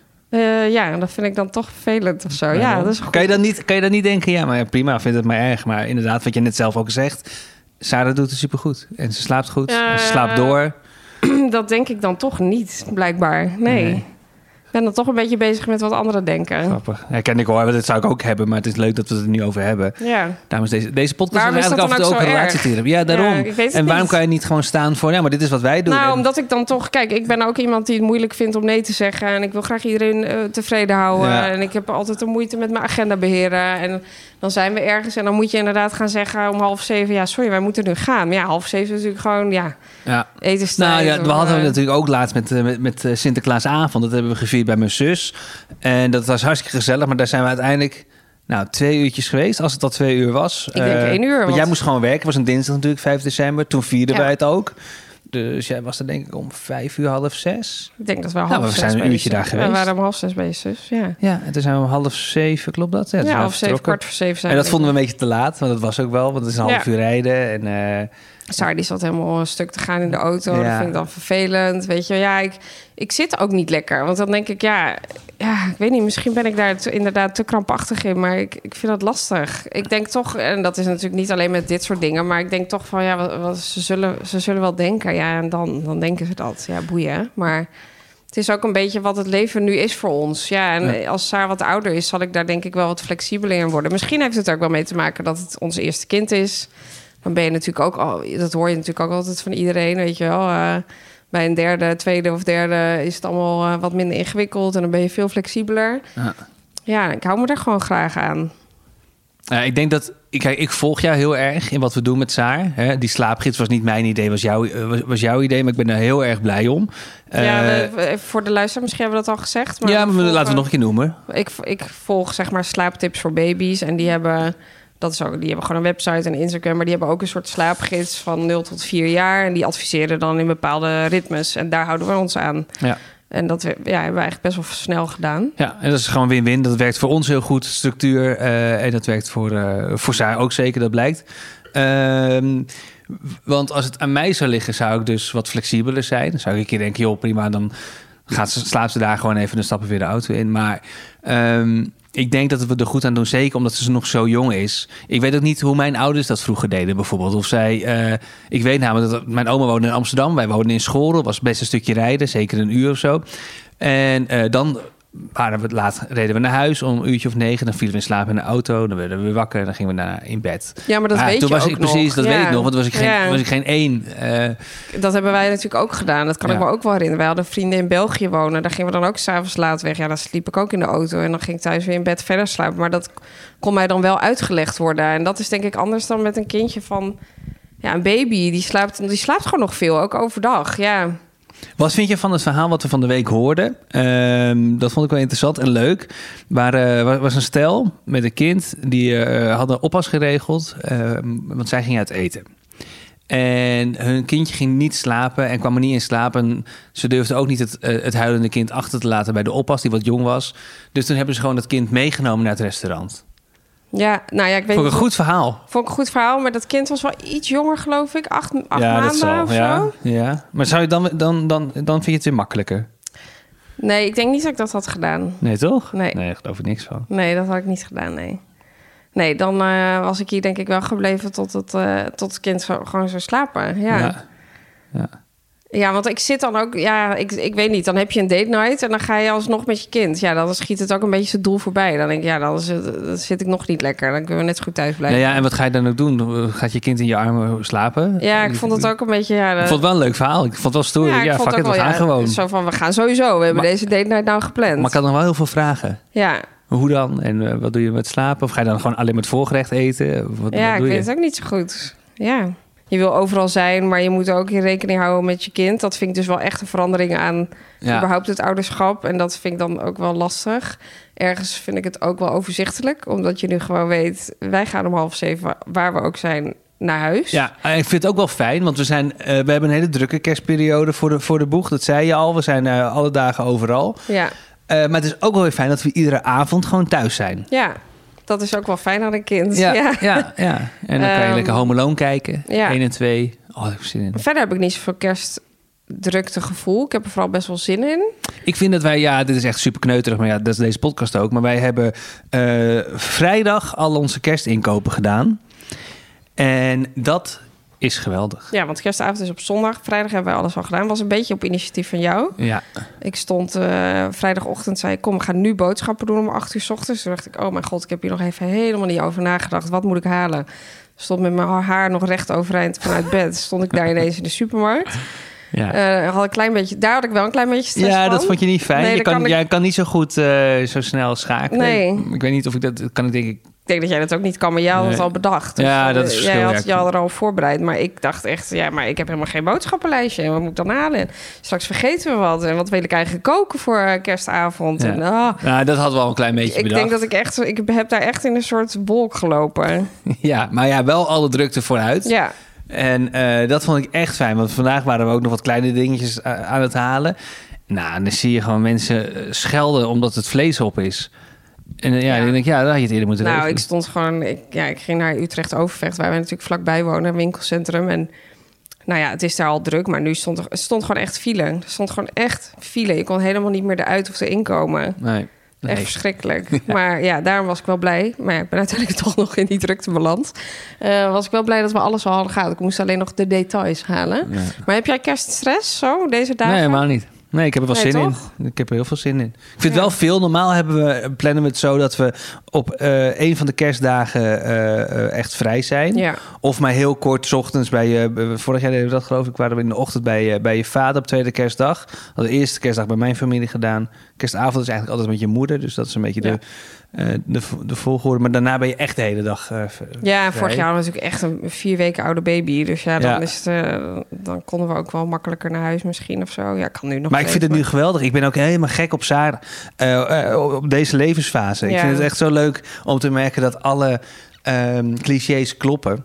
A: Ja en dat vind ik dan toch vervelend of zo. Ja, dat is goed.
B: kan, je dan niet, kan je dan niet denken, ja, maar ja, prima, vind het maar erg. Maar inderdaad, wat je net zelf ook zegt, Sarah doet het supergoed. En ze slaapt goed, en ze
A: Eh,
B: slaapt door. *clears throat*
A: Dat denk ik dan toch niet, blijkbaar. Nee.
B: Nee.
A: Ik ben dan toch een beetje bezig met wat anderen denken.
B: Grappig. Ja, ken ik hoor, dat zou ik ook hebben, maar het is leuk dat we het er nu over hebben.
A: Ja.
B: Daarom is deze, deze podcast
A: Waarom
B: is eigenlijk af en toe ook
A: ook
B: een relatietherapie. Ja, daarom.
A: Ja,
B: en waarom
A: niet.
B: kan je niet gewoon staan voor, ja, maar dit is wat wij doen.
A: Nou,
B: En-
A: omdat ik dan toch... Kijk, ik ben ook iemand die het moeilijk vindt om nee te zeggen. En ik wil graag iedereen eh, tevreden houden.
B: Ja.
A: En ik heb altijd de moeite met mijn agenda beheren. En dan zijn we ergens en dan moet je inderdaad gaan zeggen om half zeven... Ja, sorry, wij moeten nu gaan. Maar ja, half zeven is natuurlijk gewoon, ja,
B: ja.
A: etenstijd.
B: Nou ja,
A: of,
B: we hadden
A: eh,
B: natuurlijk ook laatst met, eh, met, met eh, Sinterklaasavond. Dat hebben we gevierd bij mijn zus. En dat was hartstikke gezellig. Maar daar zijn we uiteindelijk nou, twee uurtjes geweest. Als het al twee uur was.
A: Ik denk
B: Eh,
A: één uur,
B: Want
A: want-
B: jij moest gewoon werken. Het was een dinsdag natuurlijk, 5 december. Toen vierden
A: Ja.
B: wij het ook. Dus jij was er denk ik om vijf uur, half zes.
A: Ik denk dat we half
B: Nou, we
A: zes
B: zijn een uurtje daar geweest.
A: We waren om half zes je zus, ja.
B: Ja, en toen zijn we om half zeven, klopt dat? Ja,
A: Ja, half zeven, kwart voor zeven zijn
B: En dat vonden we een beetje te laat, want dat was ook wel, want het is een half
A: Ja.
B: uur rijden. En, eh,
A: Saar die zat helemaal een stuk te gaan in de auto.
B: Ja.
A: Dat vind ik dan vervelend. Weet je, ja, ik, ik zit ook niet lekker. Want dan denk ik, ja, ja ik weet niet, misschien ben ik daar te- inderdaad te krampachtig in. Maar ik, ik vind dat lastig. Ik denk toch, en dat is natuurlijk niet alleen met dit soort dingen. Maar ik denk toch van, ja, wat, wat, ze, zullen, ze zullen wel denken. Ja, en dan, dan denken ze dat. Ja, boeien. Maar het is ook een beetje wat het leven nu is voor ons. Ja, en als Saar wat ouder is, zal ik daar denk ik wel wat flexibeler in worden. Misschien heeft het ook wel mee te maken dat het ons eerste kind is. Dan ben je natuurlijk ook al, dat hoor je natuurlijk ook altijd van iedereen, weet je wel. eh, bij een derde, tweede of derde is het allemaal eh, wat minder ingewikkeld en dan ben je veel flexibeler.
B: Ja.
A: Ja, ik hou me er gewoon graag aan.
B: Ja, ik denk dat... ik- ik volg jou heel erg in wat we doen met Saar. Hè? Die slaapgids was niet mijn idee, was, jouw eh, was, was jouw idee. Maar ik ben daar heel erg blij om.
A: ja, we- voor de luisteraar, misschien hebben we dat al gezegd. Maar
B: ja,
A: we
B: maar
A: volgen-
B: laten we nog een keer noemen.
A: Ik, ik volg zeg maar slaaptips voor baby's. En die hebben, dat is ook, die hebben gewoon een website en Instagram. Maar die hebben ook een soort slaapgids van 0 tot 4 jaar. En die adviseren dan in bepaalde ritmes. En daar houden we ons aan.
B: Ja.
A: En dat we- ja, hebben we eigenlijk best wel snel gedaan.
B: Ja, en dat is gewoon win-win. Dat werkt voor ons heel goed, structuur. eh, en dat werkt voor, eh voor Saar ook zeker, dat blijkt. Ehm, want als het aan mij zou liggen, zou ik dus wat flexibeler zijn. Dan zou ik een keer denken, joh, prima, dan gaat ze, slaapt ze daar gewoon even en dan stappen we weer de auto in. Maar ehm, ik denk dat we er goed aan doen, zeker omdat ze nog zo jong is. Ik weet ook niet hoe mijn ouders dat vroeger deden, bijvoorbeeld. Of zij, eh, ik weet namelijk dat mijn oma woonde in Amsterdam, wij woonden in School. Dat was best een stukje rijden, zeker een uur of zo. En eh, dan waren we laat, reden we naar huis om een uurtje of negen. Dan vielen we in slaap in de auto. Dan werden we weer wakker en dan gingen we daarna in bed.
A: Ja, maar dat
B: Ah,
A: weet
B: toen
A: je
B: was
A: ook
B: ik
A: nog.
B: precies, dat
A: Ja.
B: weet ik nog. Want was ik geen,
A: Ja.
B: was ik geen één. eh,
A: Dat hebben wij natuurlijk ook gedaan. Dat kan ik me ook wel herinneren. Wij hadden vrienden in België wonen. Daar gingen we dan ook s'avonds laat weg. Ja, dan sliep ik ook in de auto. En dan ging ik thuis weer in bed verder slapen. Maar dat kon mij dan wel uitgelegd worden. En dat is denk ik anders dan met een kindje van... Ja, een baby. Die slaapt, die slaapt gewoon nog veel. Ook overdag. Ja.
B: Wat vind je van het verhaal wat we van de week hoorden? Ehm, dat vond ik wel interessant en leuk. Waar eh, wa- was een stel met een kind. Die eh, hadden oppas geregeld. ehm, want zij ging uit eten. En hun kindje ging niet slapen en kwam er niet in slapen. Ze durfde ook niet het, eh, het huilende kind achter te laten bij de oppas, die wat jong was. Dus toen hebben ze gewoon het kind meegenomen naar het restaurant.
A: Ja, nou ja, ik weet
B: Vond ik
A: niet.
B: een goed verhaal.
A: Vond ik een goed verhaal. Maar dat kind was wel iets jonger, geloof ik. Acht, acht
B: ja,
A: maanden
B: dat zal.
A: of
B: Ja,
A: zo.
B: ja. Maar zou je dan, dan, dan, dan vind je het weer makkelijker?
A: Nee, ik denk niet dat ik dat had gedaan.
B: Nee, toch?
A: Nee.
B: Nee, daar geloof ik niks van.
A: Nee, dat had ik niet gedaan, nee. Nee, dan eh, was ik hier denk ik wel gebleven tot het, eh, tot het kind zo, gewoon zou slapen. Ja. ja.
B: ja.
A: Want ik zit dan ook... Ja, ik, ik weet niet. Dan heb je een date night en dan ga je alsnog met je kind. Ja, dan schiet het ook een beetje zijn doel voorbij. Dan denk ik, ja, dan, is het- dan zit ik nog niet lekker. Dan kunnen we net zo goed thuis blijven.
B: ja, en wat ga je dan ook doen? Gaat je kind in je armen slapen?
A: Ja, ik vond het ook een beetje... Ja,
B: Ik vond het wel een leuk verhaal. Ik vond het wel stoer. Ja,
A: ik vond
B: fuck
A: ook
B: it, we
A: wel,
B: gaan
A: ja,
B: gewoon.
A: Zo van, we gaan sowieso. We hebben
B: Maar-
A: deze date night nou gepland.
B: Maar ik had nog wel heel veel vragen.
A: Ja,
B: Hoe dan? En eh, wat doe je met slapen? Of ga je dan gewoon alleen met voorgerecht eten? Wat,
A: ja
B: wat
A: ik
B: je?
A: weet het ook niet zo goed. Ja. Je wil overal zijn, maar je moet ook in rekening houden met je kind. Dat vind ik dus wel echt een verandering aan
B: Ja.
A: überhaupt het ouderschap. En dat vind ik dan ook wel lastig. Ergens vind ik het ook wel overzichtelijk. Omdat je nu gewoon weet, wij gaan om half zeven, waar we ook zijn, naar huis.
B: Ja, en ik vind het ook wel fijn, want we, zijn, eh, we hebben een hele drukke kerstperiode voor de, voor de boeg. Dat zei je al. We zijn eh, alle dagen overal.
A: Ja.
B: Eh, maar het is ook wel weer fijn dat we iedere avond gewoon thuis zijn.
A: ja, dat is ook wel fijn aan een kind.
B: Ja, *laughs*
A: Ja.
B: ja. ja, En dan kan je
A: Ehm,
B: lekker Home Alone kijken.
A: ja.
B: 1 en 2. Oh, heb ik zin in.
A: Verder heb ik niet zoveel kerstdrukte gevoel. Ik heb er vooral best wel zin in.
B: Ik vind dat wij, ja, dit is echt super kneuterig, maar ja, dat is deze podcast ook. Maar wij hebben eh, vrijdag al onze kerstinkopen gedaan. En dat is geweldig.
A: Ja, want kerstavond is op zondag. Vrijdag hebben wij alles al gedaan. Was een beetje op initiatief van jou.
B: Ja,
A: Ik stond eh, vrijdagochtend, zei ik, kom, we gaan nu boodschappen doen om acht uur 's ochtends. Toen dacht ik, oh mijn god, ik heb hier nog even helemaal niet over nagedacht. Wat moet ik halen? Stond met mijn haar nog recht overeind vanuit bed. Stond ik daar *laughs* ineens in de supermarkt.
B: ja.
A: Eh, had een klein beetje, daar had ik wel een klein beetje stress
B: ja
A: van.
B: dat vond je niet fijn.
A: Nee,
B: je kan,
A: kan ik-
B: jij kan niet zo goed eh, zo snel schakelen.
A: Nee.
B: Ik weet niet of ik dat kan. Ik denk ik.
A: Ik denk dat jij dat ook niet kan, maar jij had het
B: Nee.
A: al bedacht. Dus,
B: Ja, dat
A: eh,
B: is
A: Jij
B: verschil,
A: had
B: ja.
A: je had er al voorbereid. Maar ik dacht echt, ja, maar ik heb helemaal geen boodschappenlijstje. En wat moet ik dan halen? Straks vergeten we wat. En wat wil ik eigenlijk koken voor eh, kerstavond?
B: Ja.
A: En, ah,
B: Nou, dat had wel een klein beetje
A: ik
B: bedacht.
A: denk dat ik echt, ik heb daar echt in een soort wolk gelopen. *laughs*
B: Ja, maar ja, wel alle drukte vooruit.
A: Ja,
B: En eh, dat vond ik echt fijn. Want vandaag waren we ook nog wat kleine dingetjes eh, aan het halen. Nou, en dan zie je gewoon mensen eh, schelden omdat het vlees op is. En eh, ja,
A: Ja.
B: dan denk ik, ja, dat had je het eerder moeten
A: nou,
B: regelen.
A: ik stond gewoon, ik, ja, ik ging naar Utrecht Overvecht, waar we natuurlijk vlakbij wonen, winkelcentrum. En nou ja, het is daar al druk, maar nu stond er stond gewoon echt file. Er stond gewoon echt file. Je kon helemaal niet meer eruit of erin komen.
B: Nee. nee.
A: Echt verschrikkelijk. *laughs* Maar ja, daarom was ik wel blij. Maar ja, ik ben *laughs* uiteindelijk toch nog in die drukte beland. Eh, was ik wel blij dat we alles al hadden gehad. Ik moest alleen nog de details halen.
B: Ja.
A: Maar heb jij kerststress zo deze dagen?
B: Nee, helemaal niet. Nee, ik heb er wel
A: Nee,
B: zin
A: toch?
B: in. Ik heb er heel veel zin in. Ik vind het
A: Ja.
B: wel veel. Normaal hebben we, plannen we het zo dat we op eh, een van de kerstdagen eh, eh, echt vrij zijn.
A: Ja.
B: Of maar heel kort 's ochtends bij je. Vorig jaar deden we dat geloof ik. Waren we in de ochtend bij, je- bij je vader op tweede kerstdag. Hadden de eerste kerstdag bij mijn familie gedaan. Kerstavond is eigenlijk altijd met je moeder. Dus dat is een beetje
A: Ja.
B: de, de, de volgorde. Maar daarna ben je echt de hele dag. eh,
A: Ja, vorig jaar we natuurlijk echt een vier weken oude baby. Dus ja, dan,
B: Ja.
A: Is het, eh, dan konden we ook wel makkelijker naar huis misschien of zo. Ja, kan nu nog
B: Maar ik vind het nu geweldig. Ik ben ook helemaal gek op Sarah. eh, eh, op deze levensfase. Ik vind het echt zo leuk om te merken dat alle ehm, clichés kloppen.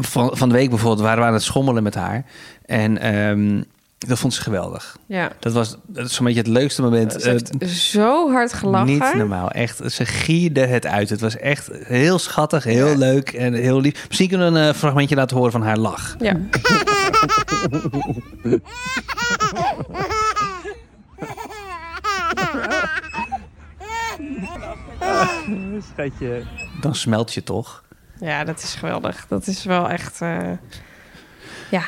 B: Van, van de week bijvoorbeeld waren we aan het schommelen met haar. En ehm, dat vond ze geweldig.
A: Ja,
B: Dat was dat is zo'n beetje het leukste moment.
A: ze heeft
B: eh,
A: zo hard gelachen.
B: niet normaal. Echt, ze gierde het uit. Het was echt heel schattig, heel
A: Ja.
B: leuk en heel lief. Misschien kunnen we een eh, fragmentje laten horen van haar lach.
A: Ja.
B: Schatje. Dan smelt je toch?
A: ja, dat is geweldig. Dat is wel echt... eh, ja.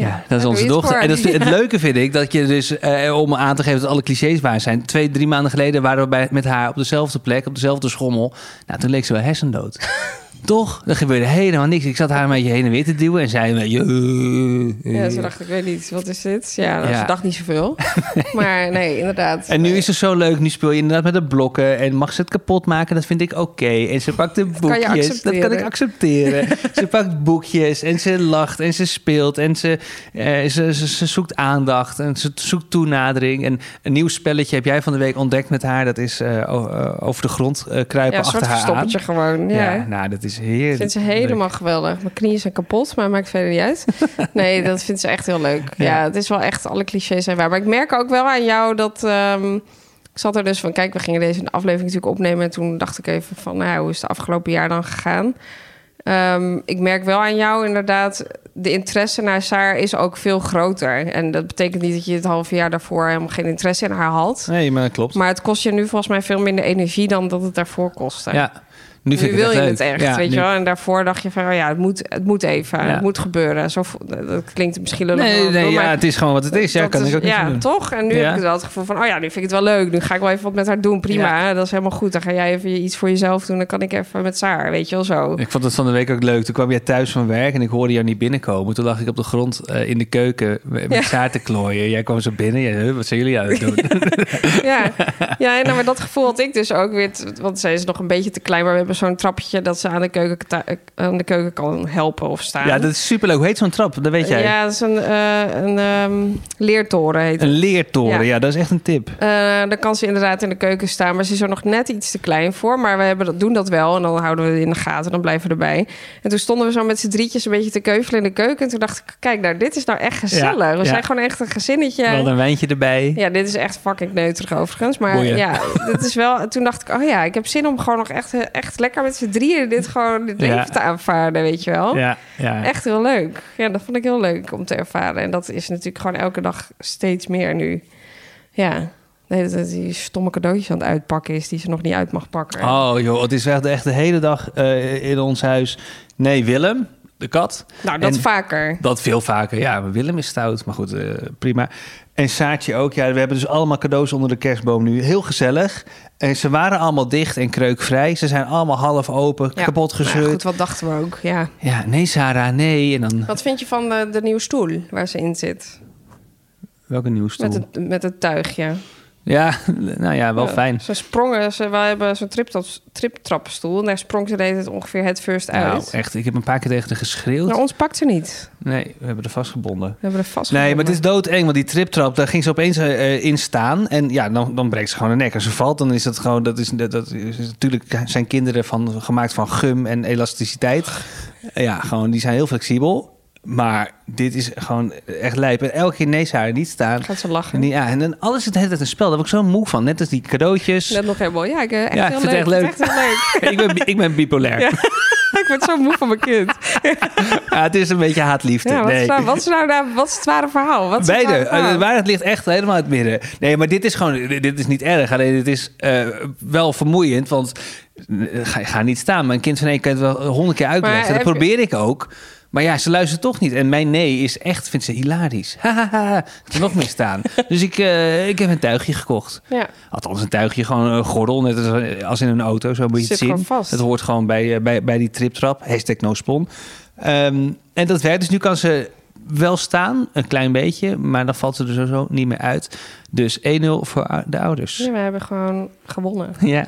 B: Ja, dat is onze dochter. En dat, het *laughs* leuke vind ik dat je dus, eh, om aan te geven dat alle clichés waar zijn. Twee, drie maanden geleden waren we bij, met haar op dezelfde plek, op dezelfde schommel. Nou, toen leek ze wel hersendood. *laughs* Toch? Er gebeurde helemaal niks. Ik zat haar een beetje heen en weer te duwen en zij een beetje... eh,
A: Ja, ze dacht, ik weet niet, wat is dit? Ja, nou,
B: Ja.
A: ze dacht niet zoveel. *laughs* maar nee, inderdaad.
B: En nu is het zo leuk. Nu speel je inderdaad met de blokken. En mag ze het kapot maken? Dat vind ik oké. En ze pakt de *laughs*
A: kan
B: boekjes. Dat kan ik
A: accepteren. *laughs*
B: ze pakt boekjes. En ze lacht. En ze speelt. En ze, eh, ze, ze, ze zoekt aandacht. En ze zoekt toenadering. En een nieuw spelletje heb jij van de week ontdekt met haar. Dat is eh, eh, over de grond kruipen
A: ja, een soort
B: achter haar aan.
A: verstoppertje gewoon. Ja.
B: Ja, nou, dat is heerlijk.
A: Ik vind ze helemaal geweldig. Mijn knieën zijn kapot, maar maakt verder niet uit. *laughs* Nee, dat vindt ze echt heel leuk. Ja,
B: Ja.
A: het is wel echt, alle clichés zijn waar. Maar ik merk ook wel aan jou dat... ehm, ik zat er dus van, kijk, we gingen deze aflevering natuurlijk opnemen. En toen dacht ik even van, nou, hoe is het afgelopen jaar dan gegaan? Ehm, ik merk wel aan jou inderdaad, de interesse naar Saar is ook veel groter. En dat betekent niet dat je het halve jaar daarvoor helemaal geen interesse in haar had.
B: Nee, maar dat klopt.
A: Maar het kost je nu volgens mij veel minder energie dan dat het daarvoor kostte.
B: ja, nu
A: Nu wil
B: het
A: je het echt,
B: Ja,
A: weet
B: nu-
A: je wel. En daarvoor dacht je van, oh ja, het moet, het moet even.
B: Ja.
A: Het moet gebeuren. Zo, dat klinkt misschien lullig.
B: Nee,
A: maar-
B: nee, ja,
A: maar
B: het is gewoon wat het is. Ja, kan
A: is-
B: ik ook niet
A: ja, toch? En nu
B: Ja.
A: heb ik wel het gevoel van, oh ja, nu vind ik het wel leuk. Nu ga ik wel even wat met haar doen. Prima, dat is helemaal goed. Dan ga jij even iets voor jezelf doen. Dan kan ik even met Saar, weet je wel zo.
B: Ik vond het van de week ook leuk. Toen kwam jij thuis van werk en ik hoorde jou niet binnenkomen. Toen lag ik op de grond eh, in de keuken met
A: Ja.
B: Saar te klooien. Jij kwam zo binnen. Jij, "Huh, wat zijn jullie aan het doen? *laughs*
A: Ja, *laughs* ja nou, maar dat gevoel had ik dus ook weer. Want zij is nog een beetje te klein, maar we hebben zo'n trappetje dat ze aan de keuken, aan de keuken kan helpen of staan.
B: ja, dat is superleuk. Hoe heet zo'n trap? Dat weet jij.
A: Ja, dat is een, eh, een ehm, leertoren heet
B: Een
A: het.
B: leertoren.
A: Ja.
B: Ja. dat is echt een tip.
A: Eh, dan kan ze inderdaad in de keuken staan, maar ze is er nog net iets te klein voor. Maar we hebben dat, doen dat wel en dan houden we het in de gaten, dan blijven we erbij. En toen stonden we zo met z'n drietjes een beetje te keuvelen in de keuken. En toen dacht ik, kijk nou, dit is nou echt gezellig.
B: Ja,
A: we
B: ja.
A: zijn gewoon echt een gezinnetje.
B: Wel een wijntje erbij.
A: Ja, dit is echt fucking neuterig overigens. Maar
B: Boeien.
A: ja, dit is wel. Toen dacht ik, oh ja, ik heb zin om gewoon nog echt, echt lekker met z'n drieën dit gewoon dit
B: Ja.
A: leven te aanvaarden, weet je wel.
B: Ja, ja.
A: Echt heel leuk. Ja, dat vond ik heel leuk om te ervaren. En dat is natuurlijk gewoon elke dag steeds meer nu. Ja, nee, dat die stomme cadeautjes aan het uitpakken is die ze nog niet uit mag pakken.
B: Oh joh, het is echt, echt de hele dag eh, in ons huis. Nee, Willem, de kat.
A: nou, dat
B: en-
A: vaker.
B: Dat veel vaker. Ja, maar Willem is stout. Maar goed, eh, prima. En Saartje ook. Ja, we hebben dus allemaal cadeaus onder de kerstboom nu. Heel gezellig. En ze waren allemaal dicht en kreukvrij. Ze zijn allemaal half open,
A: Ja.
B: kapot
A: Maar
B: gescheurd.
A: goed, wat dachten we ook? Ja.
B: Ja, nee Sarah, nee. En dan...
A: Wat vind je van de, de nieuwe stoel waar ze in zit?
B: Welke nieuwsstoel?
A: Met het, met het tuigje.
B: Ja, *laughs* nou ja, wel
A: Ja,
B: fijn.
A: Ze sprongen, ze, wij hebben zo'n triptrappenstoel. En daar sprong ze de hele tijd ongeveer het first uit.
B: Nou, echt. Ik heb een paar keer tegen haar geschreeuwd.
A: Nou, ons pakt ze niet.
B: Nee, we hebben er vastgebonden.
A: We hebben er vast
B: Nee, maar het is doodeng, want die triptrap, daar ging ze opeens eh, in staan. En ja, dan, dan breekt ze gewoon de nek. Als ze valt, dan is dat gewoon... Dat is, dat, dat is, natuurlijk zijn kinderen van, gemaakt van gum en elasticiteit. Ja, gewoon, die zijn heel flexibel. Maar dit is gewoon echt lijp. En elke keer nee, ze haar niet staan.
A: Gaat ze lachen.
B: En, ja, en dan alles is de hele tijd een spel. Daar word ik zo moe van. Net als die cadeautjes.
A: Net nog helemaal. Ja, ik, eh, echt
B: Ja, ik
A: heel
B: vind
A: leuk.
B: het echt leuk.
A: Echt heel leuk. *laughs*
B: ik, ben, ik ben bipolair.
A: Ja. *laughs* ik word zo moe van mijn kind. *laughs*
B: Ja, het is een beetje haatliefde.
A: Ja, wat,
B: nee.
A: is nou, wat, is nou, nou- wat is het ware verhaal? Wat is het
B: Beide.
A: verhaal?
B: Eh, De waarheid ligt echt helemaal in het midden. Nee, maar dit is gewoon... Dit is niet erg. Alleen het is eh, wel vermoeiend. Want ga, ga niet staan. Mijn kind van één kan het wel honderd keer uitleggen.
A: Maar
B: Dat probeer ik ook. Maar ja, ze luistert toch niet. En mijn nee is echt, vindt ze hilarisch. *laughs* Hahaha, er nog meer staan. dus ik, eh, ik heb een tuigje gekocht.
A: Ja.
B: Althans, een tuigje, gewoon een gordel, net als, als in een auto. Zo moet je
A: Zit
B: het zien.
A: vast.
B: Het hoort gewoon bij, eh, bij, bij die triptrap. Hashtag no spon. Ehm, en dat werkt. Dus nu kan ze wel staan, een klein beetje. Maar dan valt ze er sowieso niet meer uit. Dus 1-0 voor de ouders.
A: Ja, we hebben gewoon gewonnen. *laughs*
B: Ja.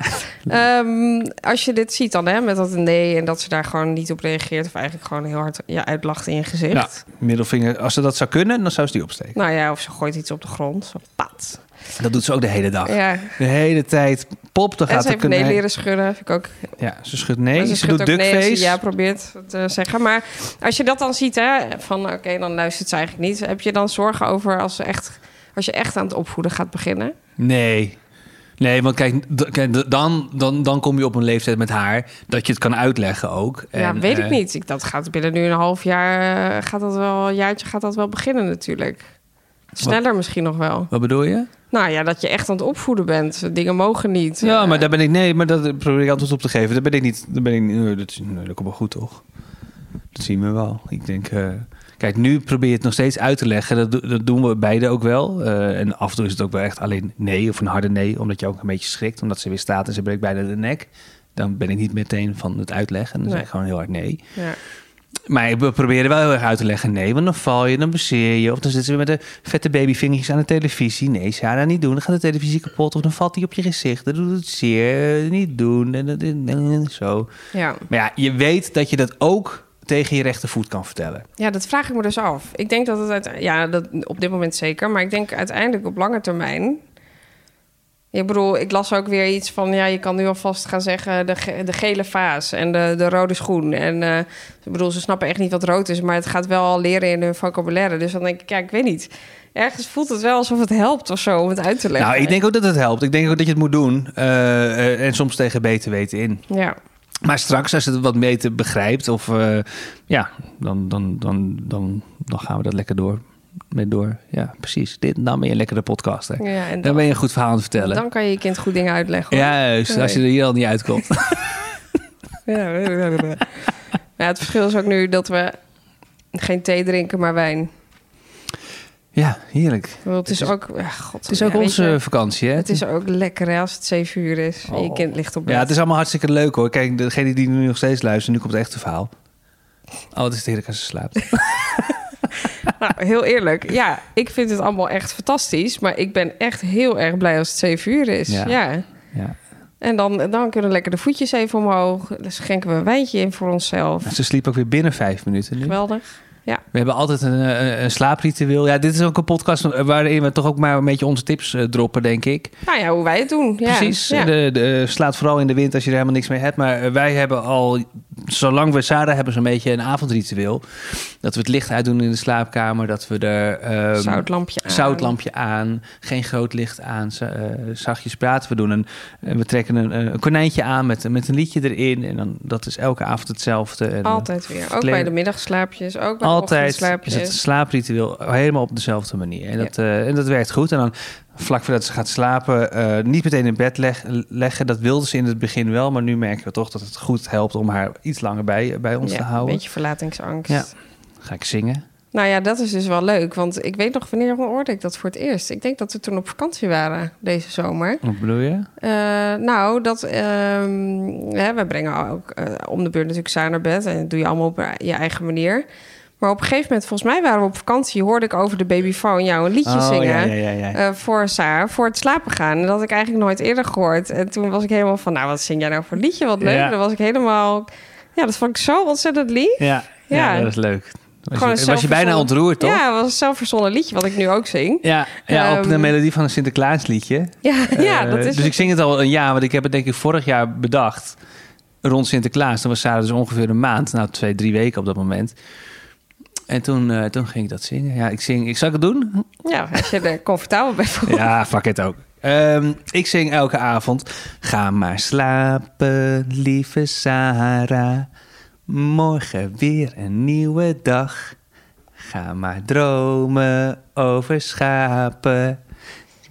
A: Ehm, als je dit ziet dan, hè, met dat nee en dat ze daar gewoon niet op reageert... of eigenlijk gewoon heel hard ja, uitlacht in je gezicht.
B: ja, middelvinger. Als ze dat zou kunnen, dan zou ze die opsteken.
A: Nou ja, of ze gooit iets op de grond. Zo pat.
B: Dat doet ze ook de hele dag.
A: Ja.
B: De hele tijd. Pop, dan
A: En
B: gaat
A: ze heeft nee leren schudden. Vind ik ook
B: Ja, ze schudt nee.
A: Maar
B: Ze, doet
A: nee
B: duckface.
A: Ja, probeert te zeggen. Maar als je dat dan ziet, hè, van oké, dan luistert ze eigenlijk niet. Heb je dan zorgen over als, ze echt, als je echt aan het opvoeden gaat beginnen?
B: Nee. Nee, want kijk, dan, dan, dan kom je op een leeftijd met haar dat je het kan uitleggen ook.
A: ja,
B: En,
A: weet ik
B: eh,
A: niet. Ik, dat gaat binnen nu een half jaar, eh, gaat dat wel, een jaartje gaat dat wel beginnen natuurlijk. Sneller misschien nog wel.
B: Wat bedoel je?
A: Nou ja, dat je echt aan het opvoeden bent. Dingen mogen niet.
B: Ja,
A: Eh,
B: maar daar ben ik... Nee, maar dat probeer ik antwoord op te geven. Daar ben ik niet... Daar ben ik, nee, dat, is- nee, dat komt wel goed, toch? Dat zien we wel. Ik denk... eh, kijk, nu probeer je het nog steeds uit te leggen. Dat, dat doen we beide ook wel. Eh, en af en toe is het ook wel echt alleen nee of een harde nee. Omdat je ook een beetje schrikt. Omdat ze weer staat en ze breekt bijna de nek. Dan ben ik niet meteen van het uitleggen. Dan zeg ik gewoon heel hard nee.
A: Ja.
B: Maar we proberen wel heel erg uit te leggen. Nee, want dan val je, dan bezeer je. Of dan zitten ze met de vette babyvingertjes aan de televisie. Nee, Sarah, niet doen. Dan gaat de televisie kapot. Of dan valt die op je gezicht. Dan doet het zeer. Niet doen. En, en, en- en- zo.
A: Ja.
B: Maar ja, je weet dat je dat ook tegen je rechtervoet kan vertellen.
A: ja, dat vraag ik me dus af. Ik denk dat het uit, ja, dat, op dit moment zeker. Maar ik denk uiteindelijk op lange termijn. Ik bedoel, ik las ook weer iets van... ja, je kan nu alvast gaan zeggen de, ge- de gele vaas en de, de rode schoen. En eh, ik bedoel, ze snappen echt niet wat rood is... maar het gaat wel al leren in hun vocabulaire. Dus dan denk ik, ja, ik weet niet. Ergens voelt het wel alsof het helpt of zo om het uit te leggen.
B: Nou, ik denk ook dat het helpt. Ik denk ook dat je het moet doen. Eh, eh, en soms tegen beter weten in.
A: Ja,
B: Maar straks, als je het wat beter begrijpt, of ja, dan, dan, dan, dan, dan gaan we dat lekker door. Met door. Ja, precies. Dit, dan ben je een lekkere podcaster.
A: ja en
B: Dan
A: dan,
B: ben je een goed verhaal aan het vertellen.
A: dan kan je je kind goed dingen uitleggen. hoor.
B: Juist, als je er hier al niet uitkomt.
A: Ja, *laughs* *laughs* ja, het verschil is ook nu dat we geen thee drinken, maar wijn.
B: ja, heerlijk.
A: Bedoel, Het is ook... ja, God,
B: Het is ook
A: ja,
B: onze
A: je,
B: vakantie, hè?
A: Het is ook lekker hè, als het zeven uur is en je
B: Oh.
A: kind ligt op bed.
B: Ja, het is allemaal hartstikke leuk hoor. Kijk, degene die nu nog steeds luistert, nu komt het echte verhaal. Oh, het is heerlijk als ze slaapt. *laughs* *laughs*
A: Nou, heel eerlijk. Ja, ik vind het allemaal echt fantastisch. Maar ik ben echt heel erg blij als het zeven uur is.
B: Ja.
A: Ja.
B: Ja.
A: En dan, dan kunnen lekker de voetjes even omhoog. Dan schenken we een wijntje in voor onszelf.
B: Ze sliep ook weer binnen vijf minuten nu.
A: Geweldig.
B: We hebben altijd een, een, een slaapritueel. Ja, dit is ook een podcast waarin we toch ook maar een beetje onze tips eh, droppen, denk ik.
A: Nou ja, hoe wij het doen. Ja.
B: Precies.
A: Ja.
B: De, de, slaat vooral in de wind als je er helemaal niks mee hebt. Maar eh, wij hebben al, zolang we Sarah hebben, zo'n beetje een avondritueel. Dat we het licht uitdoen in de slaapkamer. Dat we er... ehm,
A: Zoutlampje aan.
B: Zoutlampje aan, geen groot licht aan, eh, zachtjes praten. We, doen een, eh, we trekken een, een konijntje aan met, met een liedje erin. En dan, dat is elke avond hetzelfde. En, eh,
A: Altijd weer. Ook bij de middagslaapjes. Ook bij
B: altijd
A: de
B: is
A: ochtendslaapjes.
B: het slaapritueel helemaal op dezelfde manier. En,
A: Ja.
B: dat, eh, en dat werkt goed. En dan vlak voordat ze gaat slapen, eh, niet meteen in bed leg- leggen. Dat wilde ze in het begin wel, maar nu merken we toch dat het goed helpt om haar iets langer bij, bij ons
A: Ja,
B: te
A: Een
B: houden.
A: beetje verlatingsangst.
B: Ja. Ga ik zingen?
A: Nou ja, dat is dus wel leuk. Want ik weet nog wanneer hoorde ik dat voor het eerst. Ik denk dat we toen op vakantie waren deze zomer.
B: Wat bedoel je?
A: Eh, nou, dat, hè, we brengen ook eh, om de beurt natuurlijk Saar naar bed. En dat doe je allemaal op je eigen manier. Maar op een gegeven moment, volgens mij waren we op vakantie... hoorde ik over de babyfoon jou een liedje zingen...
B: Oh, ja, ja, ja. ja.
A: eh, voor Saar, voor het slapen gaan. En dat had ik eigenlijk nooit eerder gehoord. En toen was ik helemaal van, nou, wat zing jij nou voor een liedje? Wat leuk.
B: Ja.
A: Dan was ik helemaal... Ja, dat vond ik zo ontzettend lief.
B: ja, ja.
A: ja.
B: dat is leuk. Was, je, was je bijna ontroerd, toch?
A: Ja, het was een zelfverzonnen liedje, wat ik nu ook zing.
B: Ja, ja op de
A: Ehm,
B: melodie van een Sinterklaasliedje.
A: Ja, ja
B: Eh,
A: dat is
B: dus ik zing het al een jaar, want ik heb het denk ik vorig jaar bedacht. Rond Sinterklaas. Dan was Sarah dus ongeveer een maand. Nou, twee, drie weken op dat moment. En toen, eh, toen ging ik dat zingen. Ja, ik zing... Ik, zal ik het doen?
A: Ja, als je er comfortabel bent voor.
B: Ja, fuck it ook. Ehm, ik zing elke avond. Ga maar slapen, lieve Sarah. Morgen weer een nieuwe dag. Ga maar dromen over schapen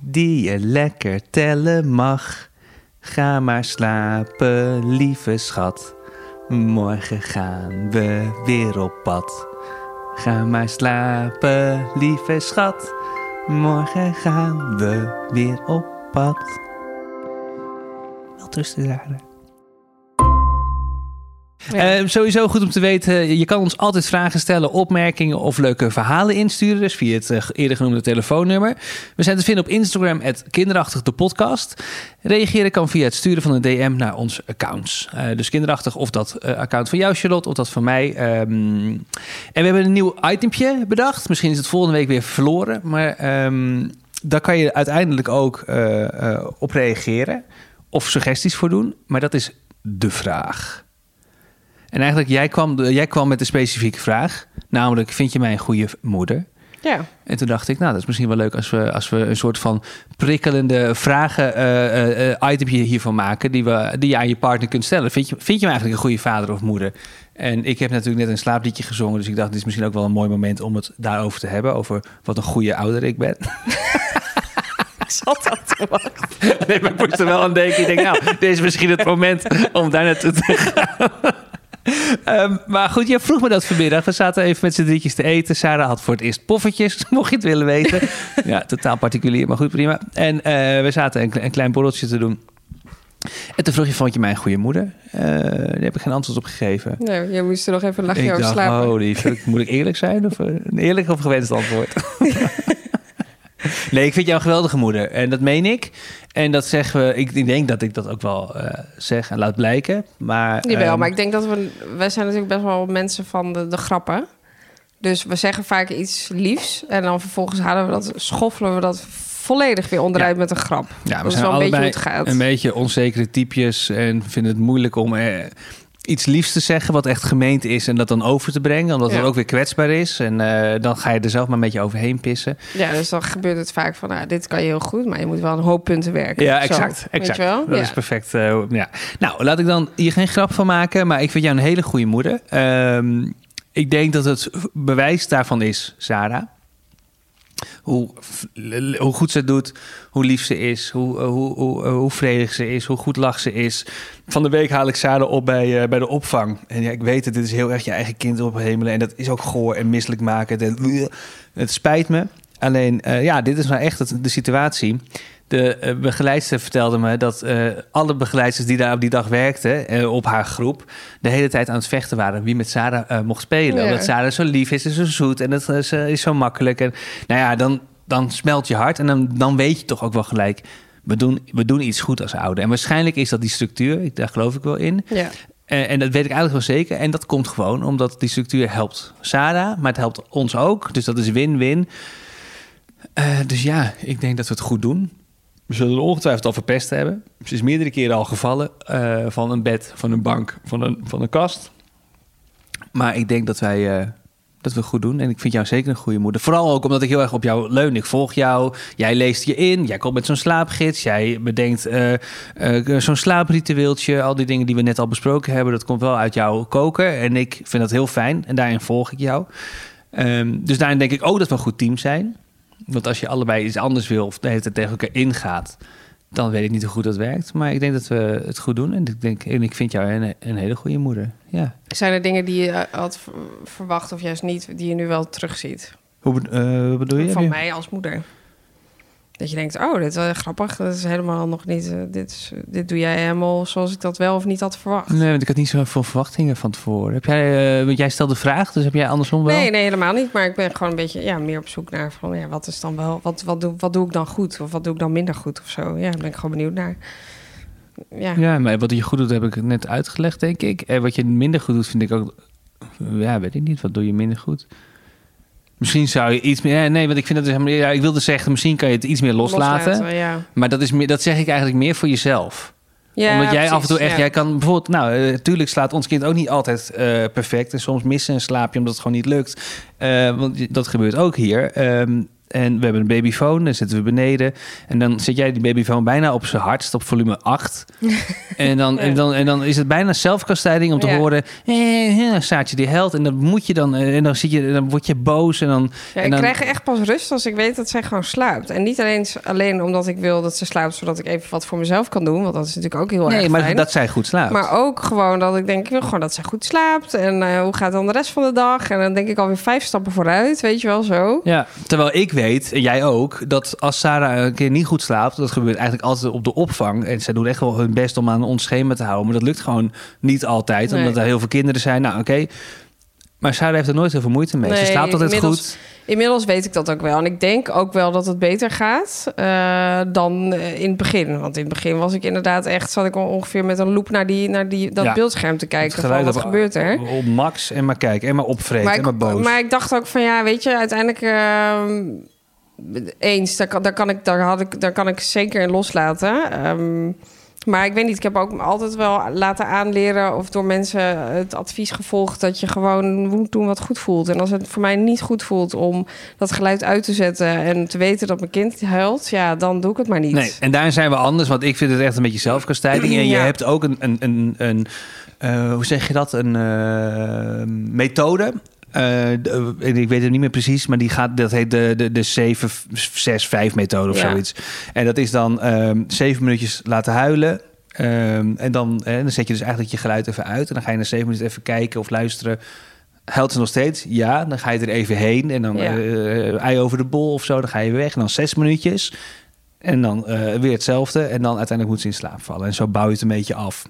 B: die je lekker tellen mag. Ga maar slapen, lieve schat. Morgen gaan we weer op pad. Ga maar slapen, lieve schat. Morgen gaan we weer op pad. Wel Zara.
A: Ja.
B: Eh, sowieso goed om te weten, je kan ons altijd vragen stellen, opmerkingen of leuke verhalen insturen. Dus via het eh, eerder genoemde telefoonnummer. We zijn te vinden op Instagram, kinderachtig de podcast. Reageren kan via het sturen van een DM naar onze accounts. Eh, dus kinderachtig of dat eh, account van jou, Charlotte, of dat van mij. Ehm, en we hebben een nieuw itempje bedacht. Misschien is het volgende week weer verloren. Maar ehm, daar kan je uiteindelijk ook op reageren. Of suggesties voor doen. Maar dat is de vraag. En eigenlijk, jij kwam, jij kwam met een specifieke vraag. Namelijk, vind je mij een goede moeder?
A: Ja.
B: En toen dacht ik, nou, dat is misschien wel leuk als we, als we een soort van prikkelende vragen eh, eh, itempje hiervan maken. Die, we, die je aan je partner kunt stellen. Vind je, vind je me eigenlijk een goede vader of moeder? En ik heb natuurlijk net een slaapliedje gezongen. Dus ik dacht, dit is misschien ook wel een mooi moment om het daarover te hebben. Over wat een goede ouder ik ben. *laughs*
A: Ik zat dat te wachten. *laughs*
B: Nee, maar ik moest er wel aan denken. Ik denk, nou, dit is misschien het moment om daar naartoe te gaan. Ehm, maar goed, jij vroeg me dat vanmiddag. We zaten even met z'n drietjes te eten. Sarah had voor het eerst poffertjes, *laughs* mocht je het willen weten. ja, totaal particulier, maar goed, prima. En eh, we zaten een, kle- een klein borreltje te doen. En toen vroeg je, vond je mij een goede moeder? Eh, daar heb ik geen antwoord op gegeven.
A: Nee, je moest er nog even een lachje
B: ik
A: over
B: dacht,
A: slapen.
B: holy fuck, moet ik eerlijk zijn? Of eh, een eerlijk of gewenst antwoord? *laughs* *laughs* nee, ik vind jou een geweldige moeder. En dat meen ik. En dat zeggen we, ik, ik denk dat ik dat ook wel eh, zeg en laat blijken. Maar,
A: Jawel,
B: ehm,
A: maar ik denk dat we... Wij zijn natuurlijk best wel mensen van de, de grappen. Dus we zeggen vaak iets liefs. En dan vervolgens halen we dat, schoffelen we dat volledig weer onderuit met een grap.
B: ja, we
A: dat
B: zijn
A: wel een beetje hoe het gaat.
B: een beetje onzekere typjes. En vinden het moeilijk om eh, iets liefs te zeggen wat echt gemeend is. En dat dan over te brengen. Omdat
A: Ja.
B: het ook weer kwetsbaar is. En eh, dan ga je er zelf maar een beetje overheen pissen.
A: Ja, dus dan gebeurt het vaak van... Nou, dit kan je heel goed, maar je moet wel een hoop punten werken.
B: Ja,
A: Zo,
B: exact.
A: Weet
B: exact.
A: je wel?
B: Dat
A: ja.
B: is perfect. eh, ja. Nou, laat ik dan hier geen grap van maken, maar ik vind jou een hele goede moeder. Ehm, ik denk dat het bewijs daarvan is, Sarah. Hoe, hoe goed ze het doet, hoe lief ze is, hoe, eh, hoe, eh, hoe vredig ze is, hoe goed lach ze is. Van de week haal ik Sarah op bij, eh, bij de opvang. En ja, ik weet het, dit is heel erg je eigen kind ophemelen. En dat is ook goor en misselijk maken. Het, spijt me. Alleen, ja, dit is nou echt de situatie. De eh, begeleidster vertelde me dat eh, alle begeleidsters die daar op die dag werkten, eh, op haar groep, de hele tijd aan het vechten waren wie met Sarah mocht spelen.
A: Ja.
B: Omdat Sarah zo lief is en zo zoet en het is, eh, is zo makkelijk. En nou ja, dan, dan smelt je hart en dan, dan weet je toch ook wel gelijk, we doen, we doen iets goed als ouder. En waarschijnlijk is dat die structuur, ik- daar geloof ik wel in.
A: Ja.
B: En, en dat weet ik eigenlijk wel zeker. En dat komt gewoon omdat die structuur helpt Sarah, maar het helpt ons ook. Dus dat is win-win. Dus ja, ik denk dat we het goed doen. We zullen ongetwijfeld al verpest hebben. Ze is meerdere keren al gevallen eh, van een bed, van een bank, van een, van een kast. Maar ik denk dat wij eh, dat we goed doen. En ik vind jou zeker een goede moeder. Vooral ook omdat ik heel erg op jou leun. Ik volg jou. Jij leest je in. Jij komt met zo'n slaapgids. Jij bedenkt eh, zo'n slaapritueeltje. Al die dingen die we net al besproken hebben. Dat komt wel uit jouw koker. En ik vind dat heel fijn. En daarin volg ik jou. Ehm, dus daarin denk ik ook dat we een goed team zijn. Want als je allebei iets anders wil of de hele tijd tegen elkaar ingaat, dan weet ik niet hoe goed dat werkt. Maar ik denk dat we het goed doen. En ik, denk, en ik vind jou een, een hele goede moeder. Ja.
A: Zijn er dingen die je eh, had ver- verwacht of juist niet, die je nu wel terugziet?
B: Hoe eh, wat bedoel je?
A: Van mij als moeder. Dat je denkt, oh, dit is wel grappig. Dat is helemaal nog niet... eh, dit, is, dit doe jij helemaal zoals ik dat wel of niet had verwacht.
B: Nee, want ik had niet zoveel verwachtingen van tevoren. Heb jij, eh, want jij stelde de vraag, dus heb jij andersom wel?
A: Nee, nee, helemaal niet. Maar ik ben gewoon een beetje ja, meer op zoek naar van ja, wat is dan wel, wat, wat, doe, wat doe ik dan goed? Of wat doe ik dan minder goed of zo? Ja, daar ben ik gewoon benieuwd naar. Ja,
B: Ja, maar wat je goed doet heb ik net uitgelegd, denk ik. En wat je minder goed doet, vind ik ook... Ja, weet ik niet. Wat doe je minder goed? Misschien zou je iets meer... ja, Nee, want ik vind het dus. Ja, ik wilde zeggen, misschien kan je het iets meer loslaten.
A: ja.
B: Maar dat, is meer, dat zeg ik eigenlijk meer voor jezelf.
A: ja
B: Omdat jij
A: precies,
B: af en toe echt...
A: ja.
B: Jij kan bijvoorbeeld... Nou, eh, tuurlijk slaat ons kind ook niet altijd eh, perfect. En soms missen een slaapje omdat het gewoon niet lukt. Eh, want dat gebeurt ook hier. Ehm, En we hebben een babyfoon, dan zitten we beneden. En dan zit jij die babyfoon bijna op zijn hardst, op volume 8. *laughs* en, dan, en, dan, en dan is het bijna zelfkastijding om te
A: Ja.
B: horen... Eh, eh, Saatje die huilt. En dan moet je dan... En dan, zit je, dan word je boos. En dan,
A: Ja,
B: en
A: ik
B: dan,
A: krijg echt pas rust als ik weet dat zij gewoon slaapt. En niet alleen, alleen omdat ik wil dat ze slaapt... zodat ik even wat voor mezelf kan doen. Want dat is natuurlijk ook heel
B: Nee,
A: erg
B: maar
A: fijn.
B: dat zij goed slaapt.
A: Maar ook gewoon dat ik denk, ik wil gewoon dat zij goed slaapt. En eh, hoe gaat dan de rest van de dag? En dan denk ik alweer vijf stappen vooruit, weet je wel zo.
B: Ja, terwijl ik weet, en jij ook, dat als Sarah een keer niet goed slaapt, dat gebeurt eigenlijk altijd op de opvang. En zij doen echt wel hun best om aan ons schema te houden. Maar dat lukt gewoon niet altijd,
A: Nee.
B: omdat er heel veel kinderen zijn. Nou, oké. Maar Sarah heeft er nooit heel veel moeite mee. Ze slaapt altijd
A: inmiddels-
B: goed.
A: Inmiddels weet ik dat ook wel. En ik denk ook wel dat het beter gaat eh, dan eh, in het begin. Want in het begin was ik inderdaad echt... zat ik al ongeveer met een loop naar, die, naar die, dat
B: Ja.
A: beeldscherm te kijken. Van, wat
B: op-
A: gebeurt er?
B: Op max en maar kijken en maar opvreten
A: Maar
B: en maar
A: ik,
B: boos.
A: maar ik dacht ook van ja, weet je, uiteindelijk ehm, eens, daar kan, daar, kan ik, daar, had ik, daar kan ik zeker in loslaten. Ehm, maar ik weet niet, ik heb ook altijd wel laten aanleren of door mensen het advies gevolgd dat je gewoon moet doen wat goed voelt. En als het voor mij niet goed voelt om dat geluid uit te zetten en te weten dat mijn kind huilt, ja, dan doe ik het maar niet.
B: Nee, en daar zijn we anders, want ik vind het echt een beetje zelfkastijding. En je
A: Ja.
B: hebt ook een, een, een, een eh, hoe zeg je dat, een eh, methode. Eh, de- ik weet het niet meer precies, maar die gaat, dat heet de, de, de 7-6-5 methode of
A: Ja.
B: zoiets. En dat is dan ehm zeven minuutjes laten huilen. Ehm, en dan, eh, dan zet je dus eigenlijk je geluid even uit. En dan ga je na zeven minuten even kijken of luisteren. Huilt ze nog steeds? Ja. Dan ga je er even heen. En dan
A: Ja.
B: eh, ei over de bol of zo. Dan ga je weer weg. En dan zes minuutjes. En dan eh, weer hetzelfde. En dan uiteindelijk moet ze in slaap vallen. En zo bouw je het een beetje af.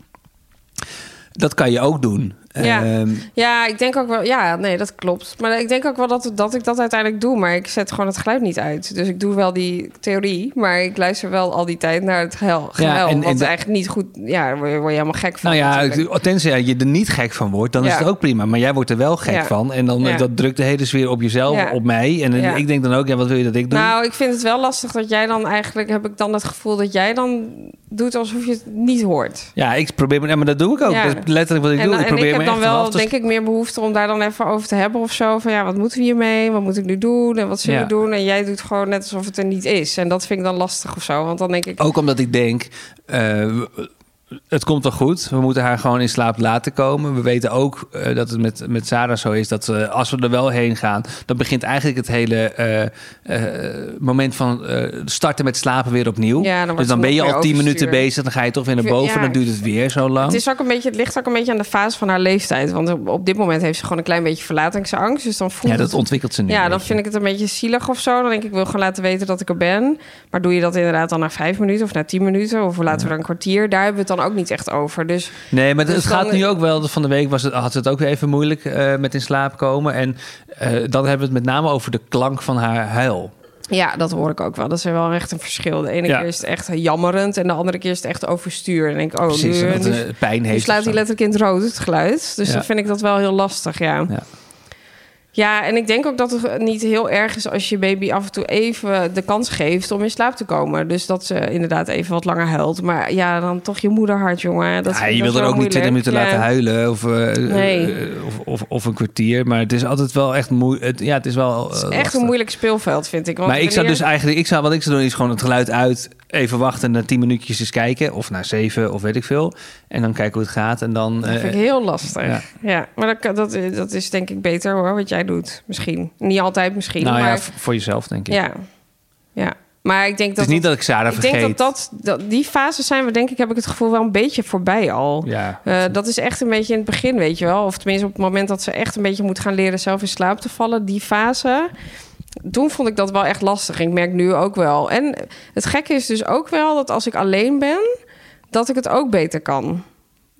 B: Dat kan je ook doen.
A: Ja.
B: Ehm,
A: Ja, ik denk ook wel. Ja, nee, dat klopt. Maar ik denk ook wel dat, dat ik dat uiteindelijk doe. Maar ik zet gewoon het geluid niet uit. Dus ik doe wel die theorie. Maar ik luister wel al die tijd naar het gehuil. gehuil
B: en- en
A: wat
B: de-
A: eigenlijk niet goed. Ja, daar word je, helemaal gek van.
B: nou ja,
A: natuurlijk.
B: tenzij je er niet gek van wordt, dan is
A: Ja.
B: het ook prima. Maar jij wordt er wel gek
A: Ja.
B: van. En dan
A: Ja.
B: dat drukt de hele sfeer op jezelf,
A: Ja.
B: op mij. En
A: Ja.
B: ik denk dan ook, ja, wat wil je dat ik doe?
A: Nou, ik vind het wel lastig dat jij dan eigenlijk... heb ik dan het gevoel dat jij dan doet alsof je het niet hoort.
B: Ja, ik probeer, ja, maar dat doe ik ook.
A: Ja.
B: Dat is letterlijk wat ik doe. Ik probeer
A: heb dan wel,
B: af
A: denk ik, meer behoefte om daar dan even over te hebben of zo. Van ja, wat moeten we hiermee? Wat moet ik nu doen? En wat zullen
B: Ja.
A: we doen? En jij doet gewoon net alsof het er niet is. En dat vind ik dan lastig of zo. Want dan denk ik...
B: Ook omdat ik denk, eh, het komt wel goed. We moeten haar gewoon in slaap laten komen. We weten ook eh, dat het met, met Sarah zo is dat eh, als we er wel heen gaan, dan begint eigenlijk het hele eh, moment van starten met slapen weer opnieuw.
A: Ja, dan
B: dus dan ben je al tien minuten bezig, dan ga je toch weer naar boven,
A: ja.
B: dan duurt het weer zo lang.
A: Het, is ook een beetje, het ligt ook een beetje aan de fase van haar leeftijd. Want op, dit moment heeft ze gewoon een klein beetje verlatingsangst. Dus dan voelt
B: ja, dat ontwikkelt ze nu.
A: ja, dan vind ik het een beetje zielig of zo. Dan denk ik, ik wil gewoon laten weten dat ik er ben. Maar doe je dat inderdaad dan na vijf minuten of na tien minuten? Of laten we er een kwartier? Daar hebben we het dan ook niet echt over. Dus
B: Nee, maar
A: Dus
B: het gaat
A: dan-
B: nu ook wel. Van de week was het, had het ook even moeilijk eh, met in slaap komen. En eh, dan hebben we het met name over de klank van haar huil.
A: ja, dat hoor ik ook wel. Dat is wel echt een verschil. De ene
B: Ja.
A: keer is het echt jammerend. En de andere keer is het echt overstuur. En denk ik, oh,
B: Precies,
A: nu, nu,
B: eh, pijn
A: nu
B: heeft.
A: slaat
B: of
A: hij letterlijk in het rood, het geluid. Dus
B: Ja.
A: dan vind ik dat wel heel lastig, ja.
B: Ja.
A: Ja, en ik denk ook dat het niet heel erg is als je baby af en toe even de kans geeft om in slaap te komen. Dus dat ze inderdaad even wat langer huilt. Maar ja, dan toch je moederhart, jongen. Dat
B: Ja, je wil er ook niet 20 minuten laten huilen of, eh,
A: Nee.
B: eh, of, of, of een kwartier. Maar het is altijd wel echt moeilijk. Ja, het is wel.
A: Het is
B: eh,
A: echt een moeilijk speelveld, vind ik. Want
B: Maar ik zou dus eigenlijk, ik zou, wat ik zou doen is gewoon het geluid uit, even wachten, na 10 minuutjes eens kijken. Of na 7 of weet ik veel. En dan kijken hoe het gaat. En dan.
A: Dat
B: eh,
A: vind ik heel lastig.
B: ja.
A: Ja, maar dat, dat, dat is denk ik beter hoor, wat jij doet. Misschien. Niet altijd misschien,
B: nou ja,
A: maar
B: v- voor jezelf denk ik.
A: ja. ja. Maar ik denk
B: het
A: dat...
B: is niet dat ik Sarah
A: ik
B: vergeet.
A: denk dat, dat, dat die fase zijn we, denk ik, heb ik het gevoel wel een beetje voorbij al.
B: Ja.
A: Eh, dat is echt een beetje in het begin, weet je wel. Of tenminste op het moment dat ze echt een beetje moet gaan leren zelf in slaap te vallen. Die fase. Toen vond ik dat wel echt lastig. Ik merk nu ook wel. En het gekke is dus ook wel dat als ik alleen ben, dat ik het ook beter kan.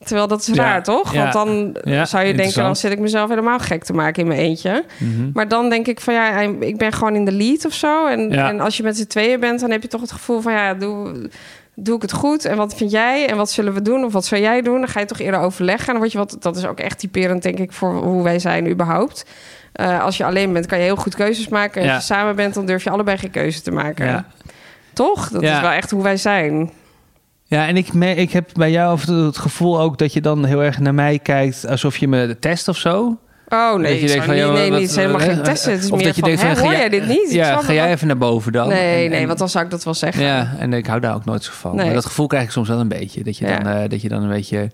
A: Terwijl dat is
B: Ja,
A: raar, toch?
B: ja,
A: Want dan
B: ja,
A: zou je denken, dan zit ik mezelf helemaal gek te maken in mijn eentje.
B: Mhm.
A: Maar dan denk ik van ja, ik ben gewoon in de lead of zo. En, en als je met z'n tweeën bent, dan heb je toch het gevoel van ja, doe, doe ik het goed? En wat vind jij? En wat zullen we doen? Of wat zou jij doen? Dan ga je toch eerder overleggen. En dan word je wat, dat is ook echt typerend, denk ik, voor hoe wij zijn überhaupt. Eh, als je alleen bent, kan je heel goed keuzes maken. En als je samen bent, dan durf je allebei geen keuze te maken.
B: Ja.
A: Toch? Dat is wel echt hoe wij zijn.
B: Ja, en ik, me- ik heb bij jou het gevoel ook dat je dan heel erg naar mij kijkt alsof je me test of zo.
A: Oh nee,
B: Dat je denkt van,
A: niet, nee,
B: wat-
A: niet. Het is helemaal geen testen. Het is
B: of
A: meer
B: dat je
A: van,
B: denkt van,
A: hoor jij dit niet?
B: Ja, ga jij even naar boven dan?
A: Nee,
B: En-
A: nee,
B: en-
A: want dan zou ik dat wel zeggen.
B: Ja, en ik hou daar ook nooit zo van.
A: Nee.
B: Maar dat gevoel krijg ik soms wel een beetje. Dat je,
A: Ja.
B: dan, eh, dat je dan een beetje...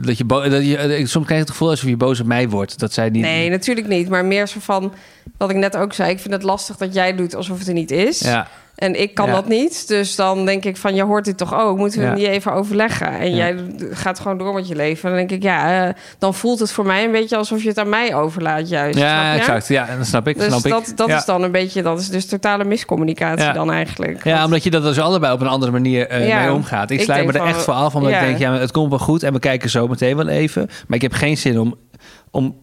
B: Dat je, dat je, eh, soms krijg je het gevoel alsof je boos op mij wordt. Dat zij niet...
A: Nee, natuurlijk niet. Maar meer zo van, wat ik net ook zei... ik vind het lastig dat jij doet alsof het er niet is.
B: Ja,
A: En ik kan
B: Ja.
A: dat niet. Dus dan denk ik van, je hoort dit toch ook? Moeten we
B: Ja.
A: niet even overleggen? En
B: Ja.
A: jij gaat gewoon door met je leven. En dan denk ik, ja, eh, dan voelt het voor mij een beetje... alsof je het aan mij overlaat juist.
B: ja exact. Ja, dat snap ik.
A: Dus
B: snap
A: dat,
B: ik.
A: dat is dan een beetje... dat is dus totale miscommunicatie dan eigenlijk.
B: Ja, omdat je dat dus allebei op een andere manier eh, mee omgaat. Ik
A: Ik
B: sluit me er
A: van,
B: echt voor af, omdat ik denk, ja, het komt wel goed. En we kijken zo meteen wel even. Maar ik heb geen zin om, om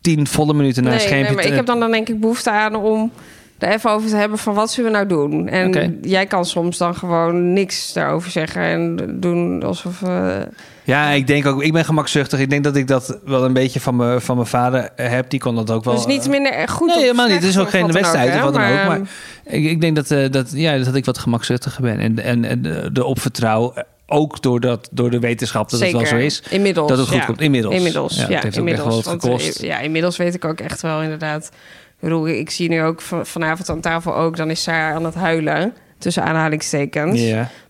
B: tien volle minuten naar een
A: nee,
B: schermpje
A: nee, maar
B: te...
A: ik heb dan, dan denk ik behoefte aan om er even over te hebben van wat zullen we nou doen. En jij kan soms dan gewoon niks daarover zeggen en doen alsof. eh,
B: Ja, ik denk ook, ik ben gemakzuchtig. Ik denk dat ik dat wel een beetje van mijn, van mijn vader eh, heb. Die kon dat ook wel.
A: dus niet
B: eh,
A: minder goed.
B: Nee, helemaal niet. Het is ook geen wedstrijd of wat dan ook.
A: ehm,
B: Maar ik, ik denk dat, eh, dat, ja, dat ik wat gemakzuchtiger ben. En, en, en de, opvertrouw, ook door, dat, door de wetenschap dat
A: Zeker.
B: het wel zo is.
A: Inmiddels.
B: Dat het goed
A: ja.
B: komt. Inmiddels.
A: Inmiddels.
B: Ja,
A: Ja,
B: het heeft ook echt
A: inmiddels.
B: wel wat
A: Want,
B: gekost.
A: ja, inmiddels weet ik ook echt wel inderdaad. Ik bedoel, ik zie nu ook van- vanavond aan tafel ook, dan is ze aan het huilen. Tussen aanhalingstekens.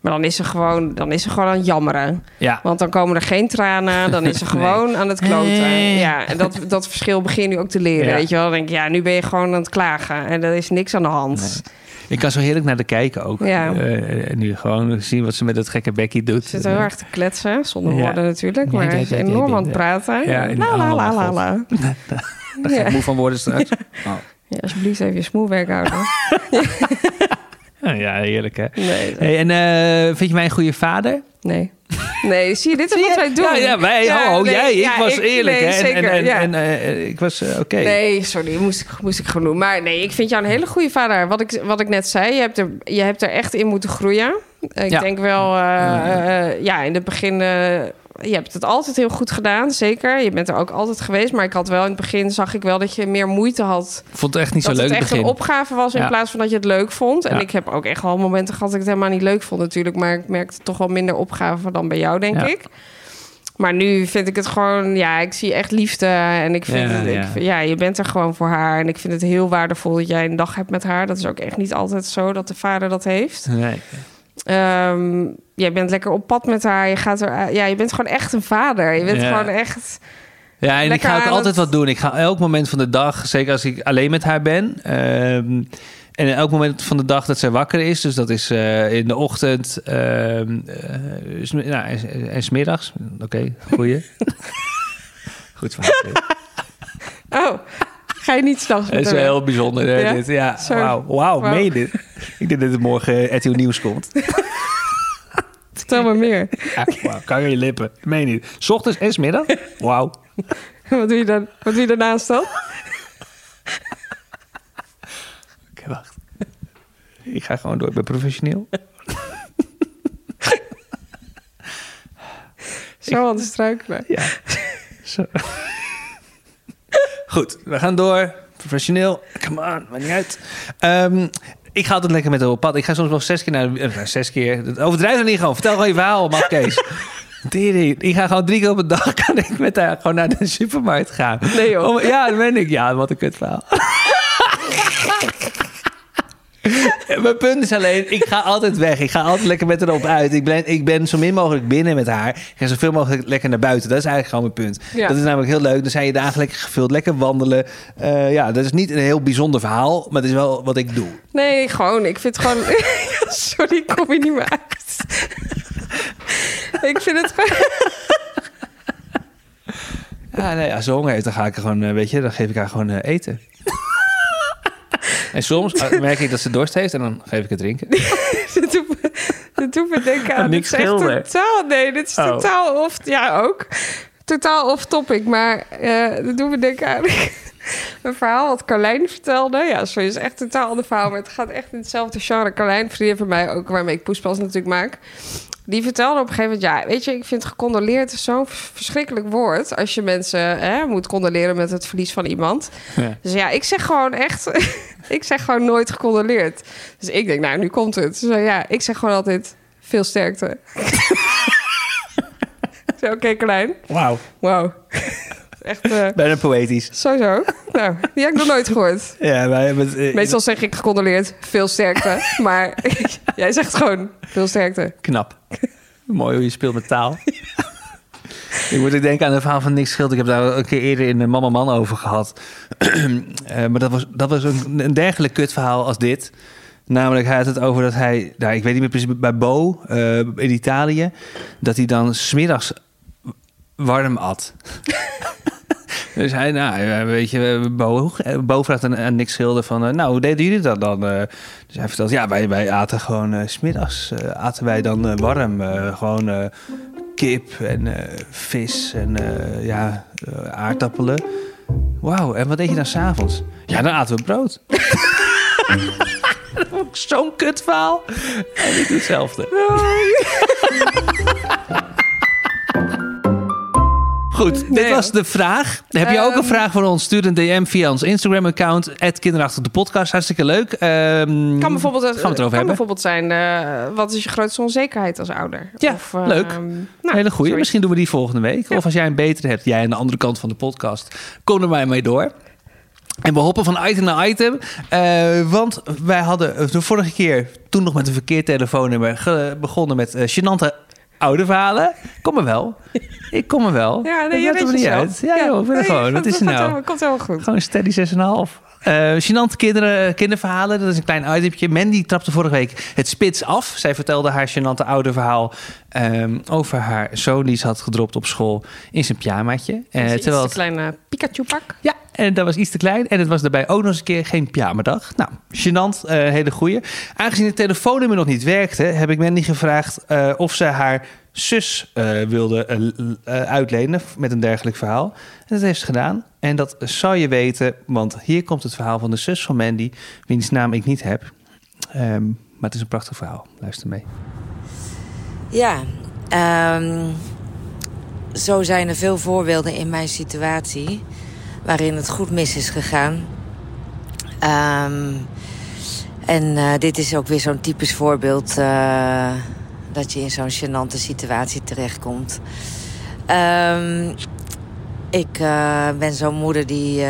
A: Maar dan is ze gewoon, dan is ze gewoon aan het jammeren.
B: Ja.
A: Want dan komen er geen tranen, dan is ze *laughs* gewoon aan het kloten. Ja, en dat, dat verschil begin je nu ook te leren,
B: Ja.
A: weet je wel. Dan denk ja, nu ben je gewoon aan het klagen en er is niks aan de hand.
B: Ik kan zo heerlijk naar de kijken ook.
A: Ja.
B: En nu gewoon zien wat ze met dat gekke Becky doet.
A: Ze zit heel erg te kletsen, zonder
B: Ja.
A: woorden natuurlijk. Maar
B: ja,
A: enorm aan het praten.
B: Ja,
A: la, la, la, la, la.
B: Daar ga ik
A: Ja.
B: moe van worden straks. *laughs* Oh.
A: Ja, alsjeblieft even je smoelwerk houden. *laughs*
B: Ja, heerlijk hè.
A: Nee,
B: Hey, en eh, vind je mij een goede vader?
A: nee. Nee, zie je, dit is
B: Zie
A: wat wij doen.
B: Ja, ja wij,
A: Ja,
B: hallo,
A: nee,
B: jij. Ik
A: ja,
B: was
A: ik-
B: eerlijk
A: nee,
B: hè. En,
A: zeker,
B: en, en,
A: ja.
B: en, eh, ik was eh, oké.
A: Nee, sorry, moest ik, moest ik gewoon doen. Maar nee, ik vind jou een hele goede vader. Wat ik, wat ik net zei, je hebt, er, je hebt er echt in moeten groeien. Ik
B: Ja.
A: denk wel, eh, eh, ja, in het begin... je hebt het altijd heel goed gedaan, zeker. Je bent er ook altijd geweest. Maar ik had wel in het begin, zag ik wel dat je meer moeite had...
B: Vond het echt niet zo
A: dat
B: leuk
A: het echt
B: het begin.
A: een opgave was in
B: Ja.
A: plaats van dat je het leuk vond. En
B: Ja.
A: ik heb ook echt wel momenten gehad dat ik het helemaal niet leuk vond natuurlijk. Maar ik merkte toch wel minder opgave dan bij jou, denk
B: Ja.
A: ik. Maar nu vind ik het gewoon, ja, ik zie echt liefde. En ik vind,
B: Ja,
A: het, ik
B: ja.
A: vind- ja, je bent er gewoon voor haar. En ik vind het heel waardevol dat jij een dag hebt met haar. Dat is ook echt niet altijd zo dat de vader dat heeft.
B: Nee.
A: Ehm, jij bent lekker op pad met haar. Je, gaat er, ja, je bent gewoon echt een vader. Je bent
B: Ja.
A: gewoon echt...
B: Ja, en ik ga ook altijd wat doen. Ik ga elk moment van de dag, zeker als ik alleen met haar ben. ehm, en elk moment van de dag dat zij wakker is. Dus dat is eh, in de ochtend ehm, eh, nou, en, en smiddags. Oké, goeie. *laughs* Goed verhaal.
A: Oh, ga je niet s'nachts
B: Het is wel heel bijzonder. hè,
A: Ja?
B: dit. Ja, wauw. Wauw,
A: Wauw.
B: meen je dit? Ik denk dat het morgen RTL Nieuws komt. *laughs*
A: Vertel me meer.
B: Ja, kan je lippen. Meen je niet. 's ochtends en 's middag? Wauw. *laughs*
A: Wat doe je, dan, wat doe je daarnaast dan?
B: Oké, wacht. Ik ga gewoon door. Ik ben professioneel.
A: Zo aan het struikelen.
B: Ja. Zo. Goed, we gaan door. Professioneel. Come on, maakt niet uit. Ehm, ik ga altijd lekker met op pad. Ik ga soms wel zes keer naar... de- eh, zes keer. Overdrijf dan niet gewoon. Vertel gewoon je verhaal, mag *laughs* Kees. Ik ga gewoon drie keer op een dag *laughs* kan ik met haar gewoon naar de supermarkt gaan.
A: Nee, joh.
B: Om- ja, dat ben ik. Ja, wat een kut verhaal. *laughs* *laughs* Mijn punt is alleen, ik ga altijd weg. Ik ga altijd lekker met haar op uit. Ik ben, ik ben zo min mogelijk binnen met haar. Ik ga zoveel mogelijk lekker naar buiten. Dat is eigenlijk gewoon mijn punt.
A: Ja.
B: Dat is namelijk heel leuk. Dan zijn je dagen lekker gevuld, lekker wandelen. Eh, ja, dat is niet een heel bijzonder verhaal, maar het is wel wat ik doe.
A: Nee, gewoon. Ik vind gewoon... *laughs* Sorry, ik kom hier niet meer uit. ik vind het gewoon...
B: Ja, nee, als ze honger heeft, dan ga ik er gewoon, eh, weet je, dan geef ik haar gewoon eh, eten. En soms eh, merk ik dat ze dorst heeft en dan geef ik het drinken. *laughs*
A: dit, doet me, dit doet me denken aan...
B: Niks schilder.
A: totaal... Nee, dit is
B: Oh.
A: totaal off... Ja, ook. Totaal off topic. Maar eh dit doet me denken aan... *laughs* Een verhaal wat Carlijn vertelde. Ja, sorry, het is echt een totaal ander verhaal. Maar het gaat echt in hetzelfde genre. Carlijn, vriendin van mij, ook waarmee ik poespas natuurlijk maak. Die vertelde op een gegeven moment... Ja, weet je, ik vind gecondoleerd zo'n verschrikkelijk woord. Als je mensen hè, moet condoleren met het verlies van iemand.
B: Ja.
A: Dus ja, ik zeg gewoon echt... *laughs* ik zeg gewoon nooit gecondoleerd. Dus ik denk, nou, nu komt het. Dus ja, ik zeg gewoon altijd veel sterkte. *laughs* Zo, Oké, klein.
B: Wauw.
A: Wauw. Echt, eh, *laughs*
B: Bijna poëtisch.
A: sowieso. *laughs* Nou, die heb ik nog nooit gehoord.
B: Ja, wij hebben het... eh,
A: Meestal zeg ik gecondoleerd, veel sterkte. *laughs* Maar jij zegt gewoon, veel sterkte.
B: Knap. Mooi hoe je speelt met taal. ik moet ook denken aan het verhaal van Nick Schild. Ik heb daar een keer eerder in de Mama Man over gehad. *clears throat* Eh, maar dat was, dat was een, een dergelijk kutverhaal als dit. Namelijk, hij had het over dat hij... Nou, ik weet niet meer precies, bij Bo eh, in Italië... dat hij dan smiddags warm at. Dus hij, nou, weet je, Bo, Bo vraagt aan, aan Nick Schilder van... eh, nou, hoe deden jullie dat dan? Eh, dus hij vertelt, ja, wij, wij aten gewoon... eh, 's smiddags eh, aten wij dan eh, warm. eh, gewoon eh, kip en eh, vis en eh, ja, eh, aardappelen. Wauw, en wat deed je dan s'avonds? Ja, dan aten we brood. *laughs* Zo'n kutverhaal. En ik doe hetzelfde. *laughs* Goed, dit was de vraag. Heb je ook een
A: Ehm.
B: vraag voor ons? Stuur een DM via ons Instagram-account. Kinderachtig de podcast. Hartstikke leuk. Ehm,
A: Kan bijvoorbeeld,
B: gaan we het erover
A: kan
B: hebben?
A: bijvoorbeeld zijn, eh, wat is je grootste onzekerheid als ouder?
B: Ja,
A: eh,
B: leuk.
A: nou,
B: Hele goeie. Misschien doen we die volgende week.
A: Ja.
B: Of als jij een betere hebt, jij aan de andere kant van de podcast, kom er maar mee door. En we hoppen van item naar item. eh, want wij hadden de vorige keer, toen nog met een verkeerd telefoonnummer, begonnen met uh, oude verhalen. Kom er wel. Ik kom er wel. *laughs*
A: Ja,
B: Dat
A: nee, je
B: er niet uit. Ja, joh, ik ben er
A: nee,
B: gewoon. Wat
A: dat
B: is er
A: gaat
B: nou?
A: helemaal- Komt helemaal goed.
B: Gewoon een steady 6,5. Eh gênant kinderen, kinderverhalen, dat is een klein itempje. Mandy trapte vorige week het spits af. Zij vertelde haar gênante oude verhaal ehm, over haar zoon die ze had gedropt op school in zijn pyjamaatje.
A: Uh,
B: terwijl
A: een
B: het,
A: kleine Pikachu-pak.
B: ja, en dat was iets te klein. En het was daarbij ook nog eens een keer geen pyjamadag. Nou, gênant, eh, hele goeie. Aangezien het telefoonnummer nog niet werkte, heb ik Mandy gevraagd eh, of ze haar zus eh, wilde uitlenen met een dergelijk verhaal. En dat heeft ze gedaan. En dat zal je weten, want hier komt het verhaal van de zus van Mandy, wiens naam ik niet heb. Ehm, maar het is een prachtig verhaal. Luister mee.
C: Ja, ehm, zo zijn er veel voorbeelden in mijn situatie waarin het goed mis is gegaan. Ehm, en eh, dit is ook weer zo'n typisch voorbeeld eh, dat je in zo'n gênante situatie terechtkomt. Ehm, ik eh, ben zo'n moeder die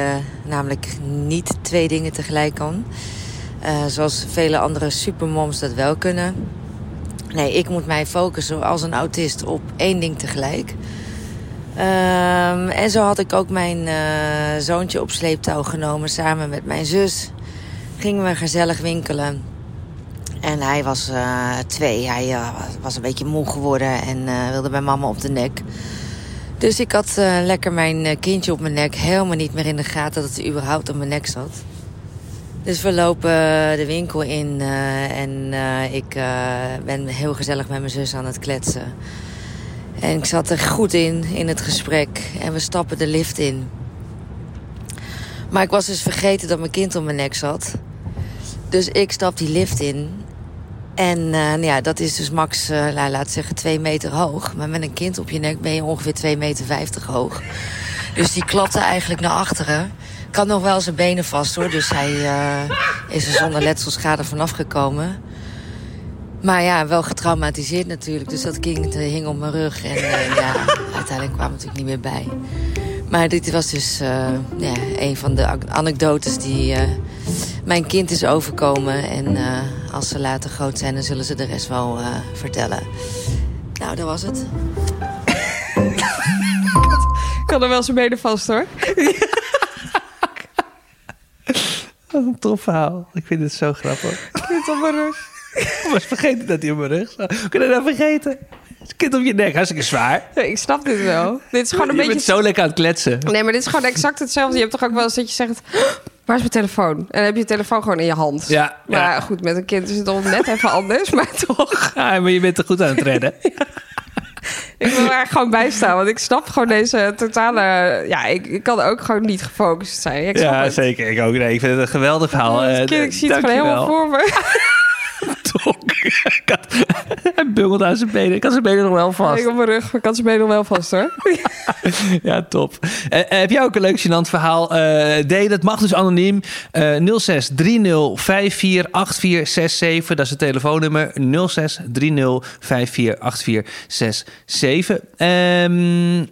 C: namelijk niet twee dingen tegelijk kan. Zoals vele andere supermoms dat wel kunnen. Nee, ik moet mij focussen als een autist op één ding tegelijk. Ehm, en zo had ik ook mijn eh, zoontje op sleeptouw genomen samen met mijn zus. Gingen we gezellig winkelen. En hij was eh, twee. Hij eh, was- een beetje moe geworden en wilde bij mama op de nek. Dus ik had lekker mijn kindje op mijn nek. Helemaal niet meer in de gaten dat het überhaupt op mijn nek zat. Dus we lopen de winkel in en ik ben heel gezellig met mijn zus aan het kletsen. En ik zat er goed in, in het gesprek. En we stappen de lift in. Maar ik was dus vergeten dat mijn kind op mijn nek zat. Dus ik stap die lift in. En eh, nou ja, dat is dus max, nou, laat zeggen, twee meter hoog. Maar met een kind op je nek ben je ongeveer 2,50 meter hoog. Dus die klapte eigenlijk naar achteren. Had nog wel zijn benen vast hoor. Dus hij eh, is er zonder letselschade vanaf gekomen. Maar ja, wel getraumatiseerd natuurlijk. Dus dat kind eh, hing op mijn rug. En eh, ja, *laughs* uiteindelijk kwam het natuurlijk niet meer bij. Maar dit was dus eh, ja, een van de anekdotes die eh, mijn kind is overkomen. En eh, als ze later groot zijn, dan zullen ze de rest wel eh, vertellen. Nou, dat was het.
A: Ik kan er wel zijn benen vast hoor. *laughs*
B: Wat een tof verhaal. Ik vind het zo grappig.
A: Kind op mijn rug.
B: Ik was vergeten dat hij op mijn rug zat. Hoe kun je dat vergeten? Het kind op je nek, hartstikke zwaar.
A: Nee, ik snap dit wel. Dit is gewoon een
B: je
A: beetje...
B: bent zo lekker aan het kletsen.
A: Nee, maar dit is gewoon exact hetzelfde. Je hebt toch ook wel eens dat je zegt... Waar is mijn telefoon? En dan heb je je telefoon gewoon in je hand.
B: Ja,
A: Maar
B: ja.
A: goed, met een kind is het al net even anders. Maar toch,
B: Ja, maar je bent er goed aan het redden. *laughs*
A: ik wil er gewoon bij staan. Want ik snap gewoon deze totale... Ja, ik, ik kan ook gewoon niet gefocust zijn. Ik snap
B: Ja,
A: het.
B: zeker. Ik ook. Nee, ik vind het een geweldig verhaal.
A: Het
B: Eh,
A: kind, ik zie het gewoon helemaal voor me.
B: Tonk. Ik had- Hij bungelt aan zijn benen. Ik had zijn benen nog wel vast.
A: Ik op mijn rug, maar ik kan zijn benen nog wel vast hoor. *laughs*
B: Ja, top. Eh, eh, heb jij ook een leuk gênant verhaal? Eh deel dat mag dus anoniem. Eh 06 30 54 8467. Dat is het telefoonnummer. 06 30 54 8467. Ehm,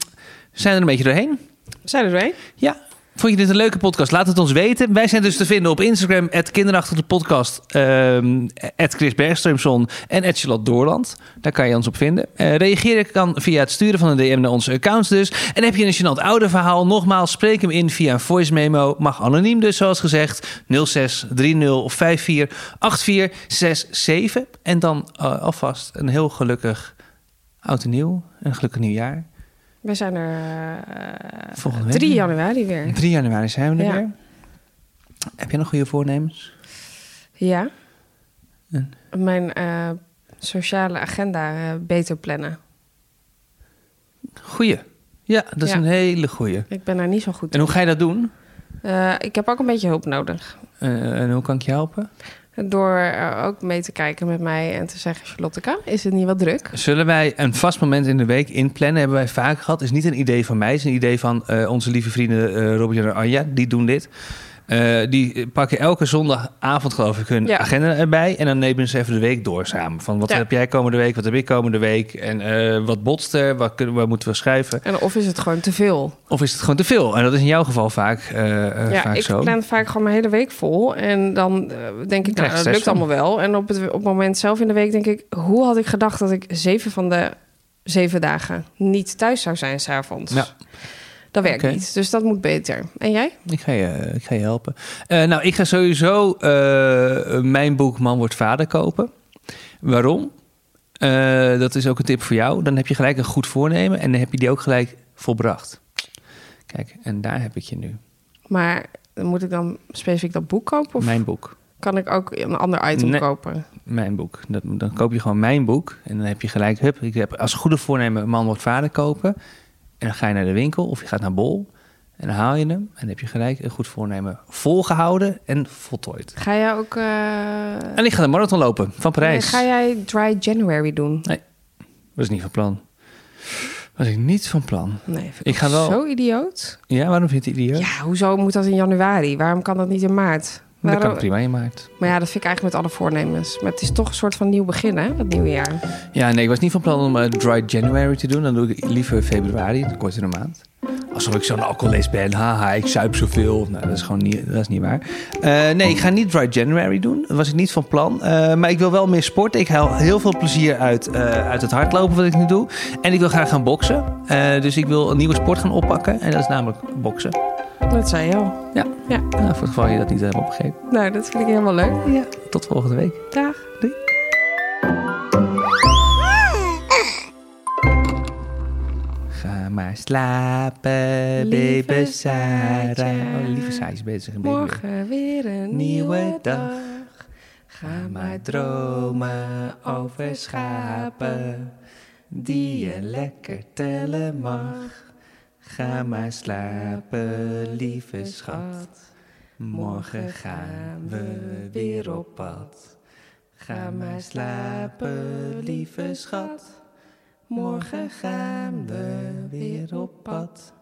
B: we zijn er een beetje doorheen.
A: Zijn er doorheen?
B: Ja. Vond je dit een leuke podcast? Laat het ons weten. Wij zijn dus te vinden op Instagram, kinderachtige podcast, ehm Chris Bergströmson en Charlotte Doorland. Daar kan je ons op vinden. Eh reageren kan via het sturen van een DM naar onze accounts dus. En heb je een gênant oude verhaal? Nogmaals, spreek hem in via een voice memo. Mag anoniem dus, zoals gezegd. 06 30 54 8467. En dan eh, alvast een heel gelukkig oud en nieuw. Een gelukkig nieuwjaar.
A: We zijn er eh,
B: Volgende week.
A: 3 januari weer.
B: 3 januari zijn we er
A: Ja.
B: weer. Heb je nog goede voornemens?
A: Ja.
B: En?
A: Mijn eh, sociale agenda eh, beter plannen.
B: Goeie. Ja, dat is
A: Ja.
B: een hele goeie.
A: Ik ben daar niet zo goed
B: En hoe ga je dat doen?
A: Eh, ik heb ook een beetje hulp nodig.
B: Eh, en hoe kan ik je helpen?
A: Door ook mee te kijken met mij en te zeggen... Charlotte, is het niet wat druk?
B: Zullen wij een vast moment in de week inplannen? Hebben wij vaak gehad. Is niet een idee van mij. Is een idee van eh, onze lieve vrienden eh Robert en Anja. Die doen dit. Eh, die pakken elke zondagavond, geloof ik, hun
A: Ja.
B: agenda erbij. En dan nemen ze even de week door samen. Van wat
A: Ja.
B: heb jij komende week? Wat heb ik komende week? En eh, wat botst er? Wat, kunnen, moeten we schuiven?
A: En of is het gewoon te veel?
B: Of is het gewoon te veel? En dat is in jouw geval vaak, eh, eh,
A: ja,
B: vaak
A: ik
B: zo.
A: plan vaak gewoon mijn hele week vol. En dan denk ik, nou, dat lukt allemaal wel. En op het, op het moment zelf in de week denk ik... hoe had ik gedacht dat ik zeven van de zeven dagen niet thuis zou zijn s'avonds?
B: Ja.
A: Dat werkt niet, dus dat moet beter. En jij?
B: Ik ga je, ik ga je helpen. Eh, nou, ik ga sowieso eh, mijn boek Man wordt vader kopen. Waarom? Eh, dat is ook een tip voor jou. Dan heb je gelijk een goed voornemen en dan heb je die ook gelijk volbracht. Kijk, en daar heb ik je nu.
A: Maar moet ik dan specifiek dat boek kopen? Of
B: Mijn boek.
A: kan ik ook een ander item
B: Nee.
A: kopen?
B: Mijn boek. Dat, dan koop je gewoon mijn boek. En dan heb je gelijk, hup, ik heb als goede voornemen Man wordt vader kopen. En dan ga je naar de winkel of je gaat naar Bol. En dan haal je hem. En dan heb je gelijk een goed voornemen volgehouden en voltooid.
A: Ga jij ook... eh,
B: En ik ga de marathon lopen van Parijs.
A: Ga jij Dry January doen?
B: Was niet van plan. Was ik niet van plan.
A: Nee, ik,
B: Ik ga wel-
A: zo idioot.
B: Ja, waarom vind je het idioot?
A: Ja, hoezo moet dat in januari? Waarom kan dat niet in maart?
B: Dat kan
A: Waarom-
B: prima in maart.
A: Maar ja, dat vind ik eigenlijk met alle voornemens. Maar het is toch een soort van nieuw begin, hè? Het nieuwe jaar.
B: Ja, nee, ik was niet van plan om eh, dry January te doen. Dan doe ik liever februari, een kortere maand. Alsof ik zo'n alcoholist ben. Haha, ik zuip zoveel. Nou, dat is gewoon niet, dat is niet waar. Eh, nee, ik ga niet dry January doen. Dat was ik niet van plan. Eh, maar ik wil wel meer sporten. Ik haal heel veel plezier uit, uit het hardlopen wat ik nu doe. En ik wil graag gaan boksen. Dus ik wil een nieuwe sport gaan oppakken. En dat is namelijk boksen.
A: Dat zei je al.
B: Ja.
A: Ja.
B: Nou, voor het geval je dat niet hebt opgegeven.
A: Nou, dat vind ik helemaal leuk.
B: Ja. Tot volgende week.
A: Dag.
B: Ga maar slapen,
A: Lieve
B: baby Sarah. Oh, lieve Sarah is bezig.
A: Morgen weer een
B: Nieuwe
A: dag.
B: Ga maar dromen over schapen, die je lekker tellen mag. Ga maar slapen, lieve schat. Morgen gaan we weer op pad. Ga maar slapen, lieve schat. Morgen gaan we weer op pad.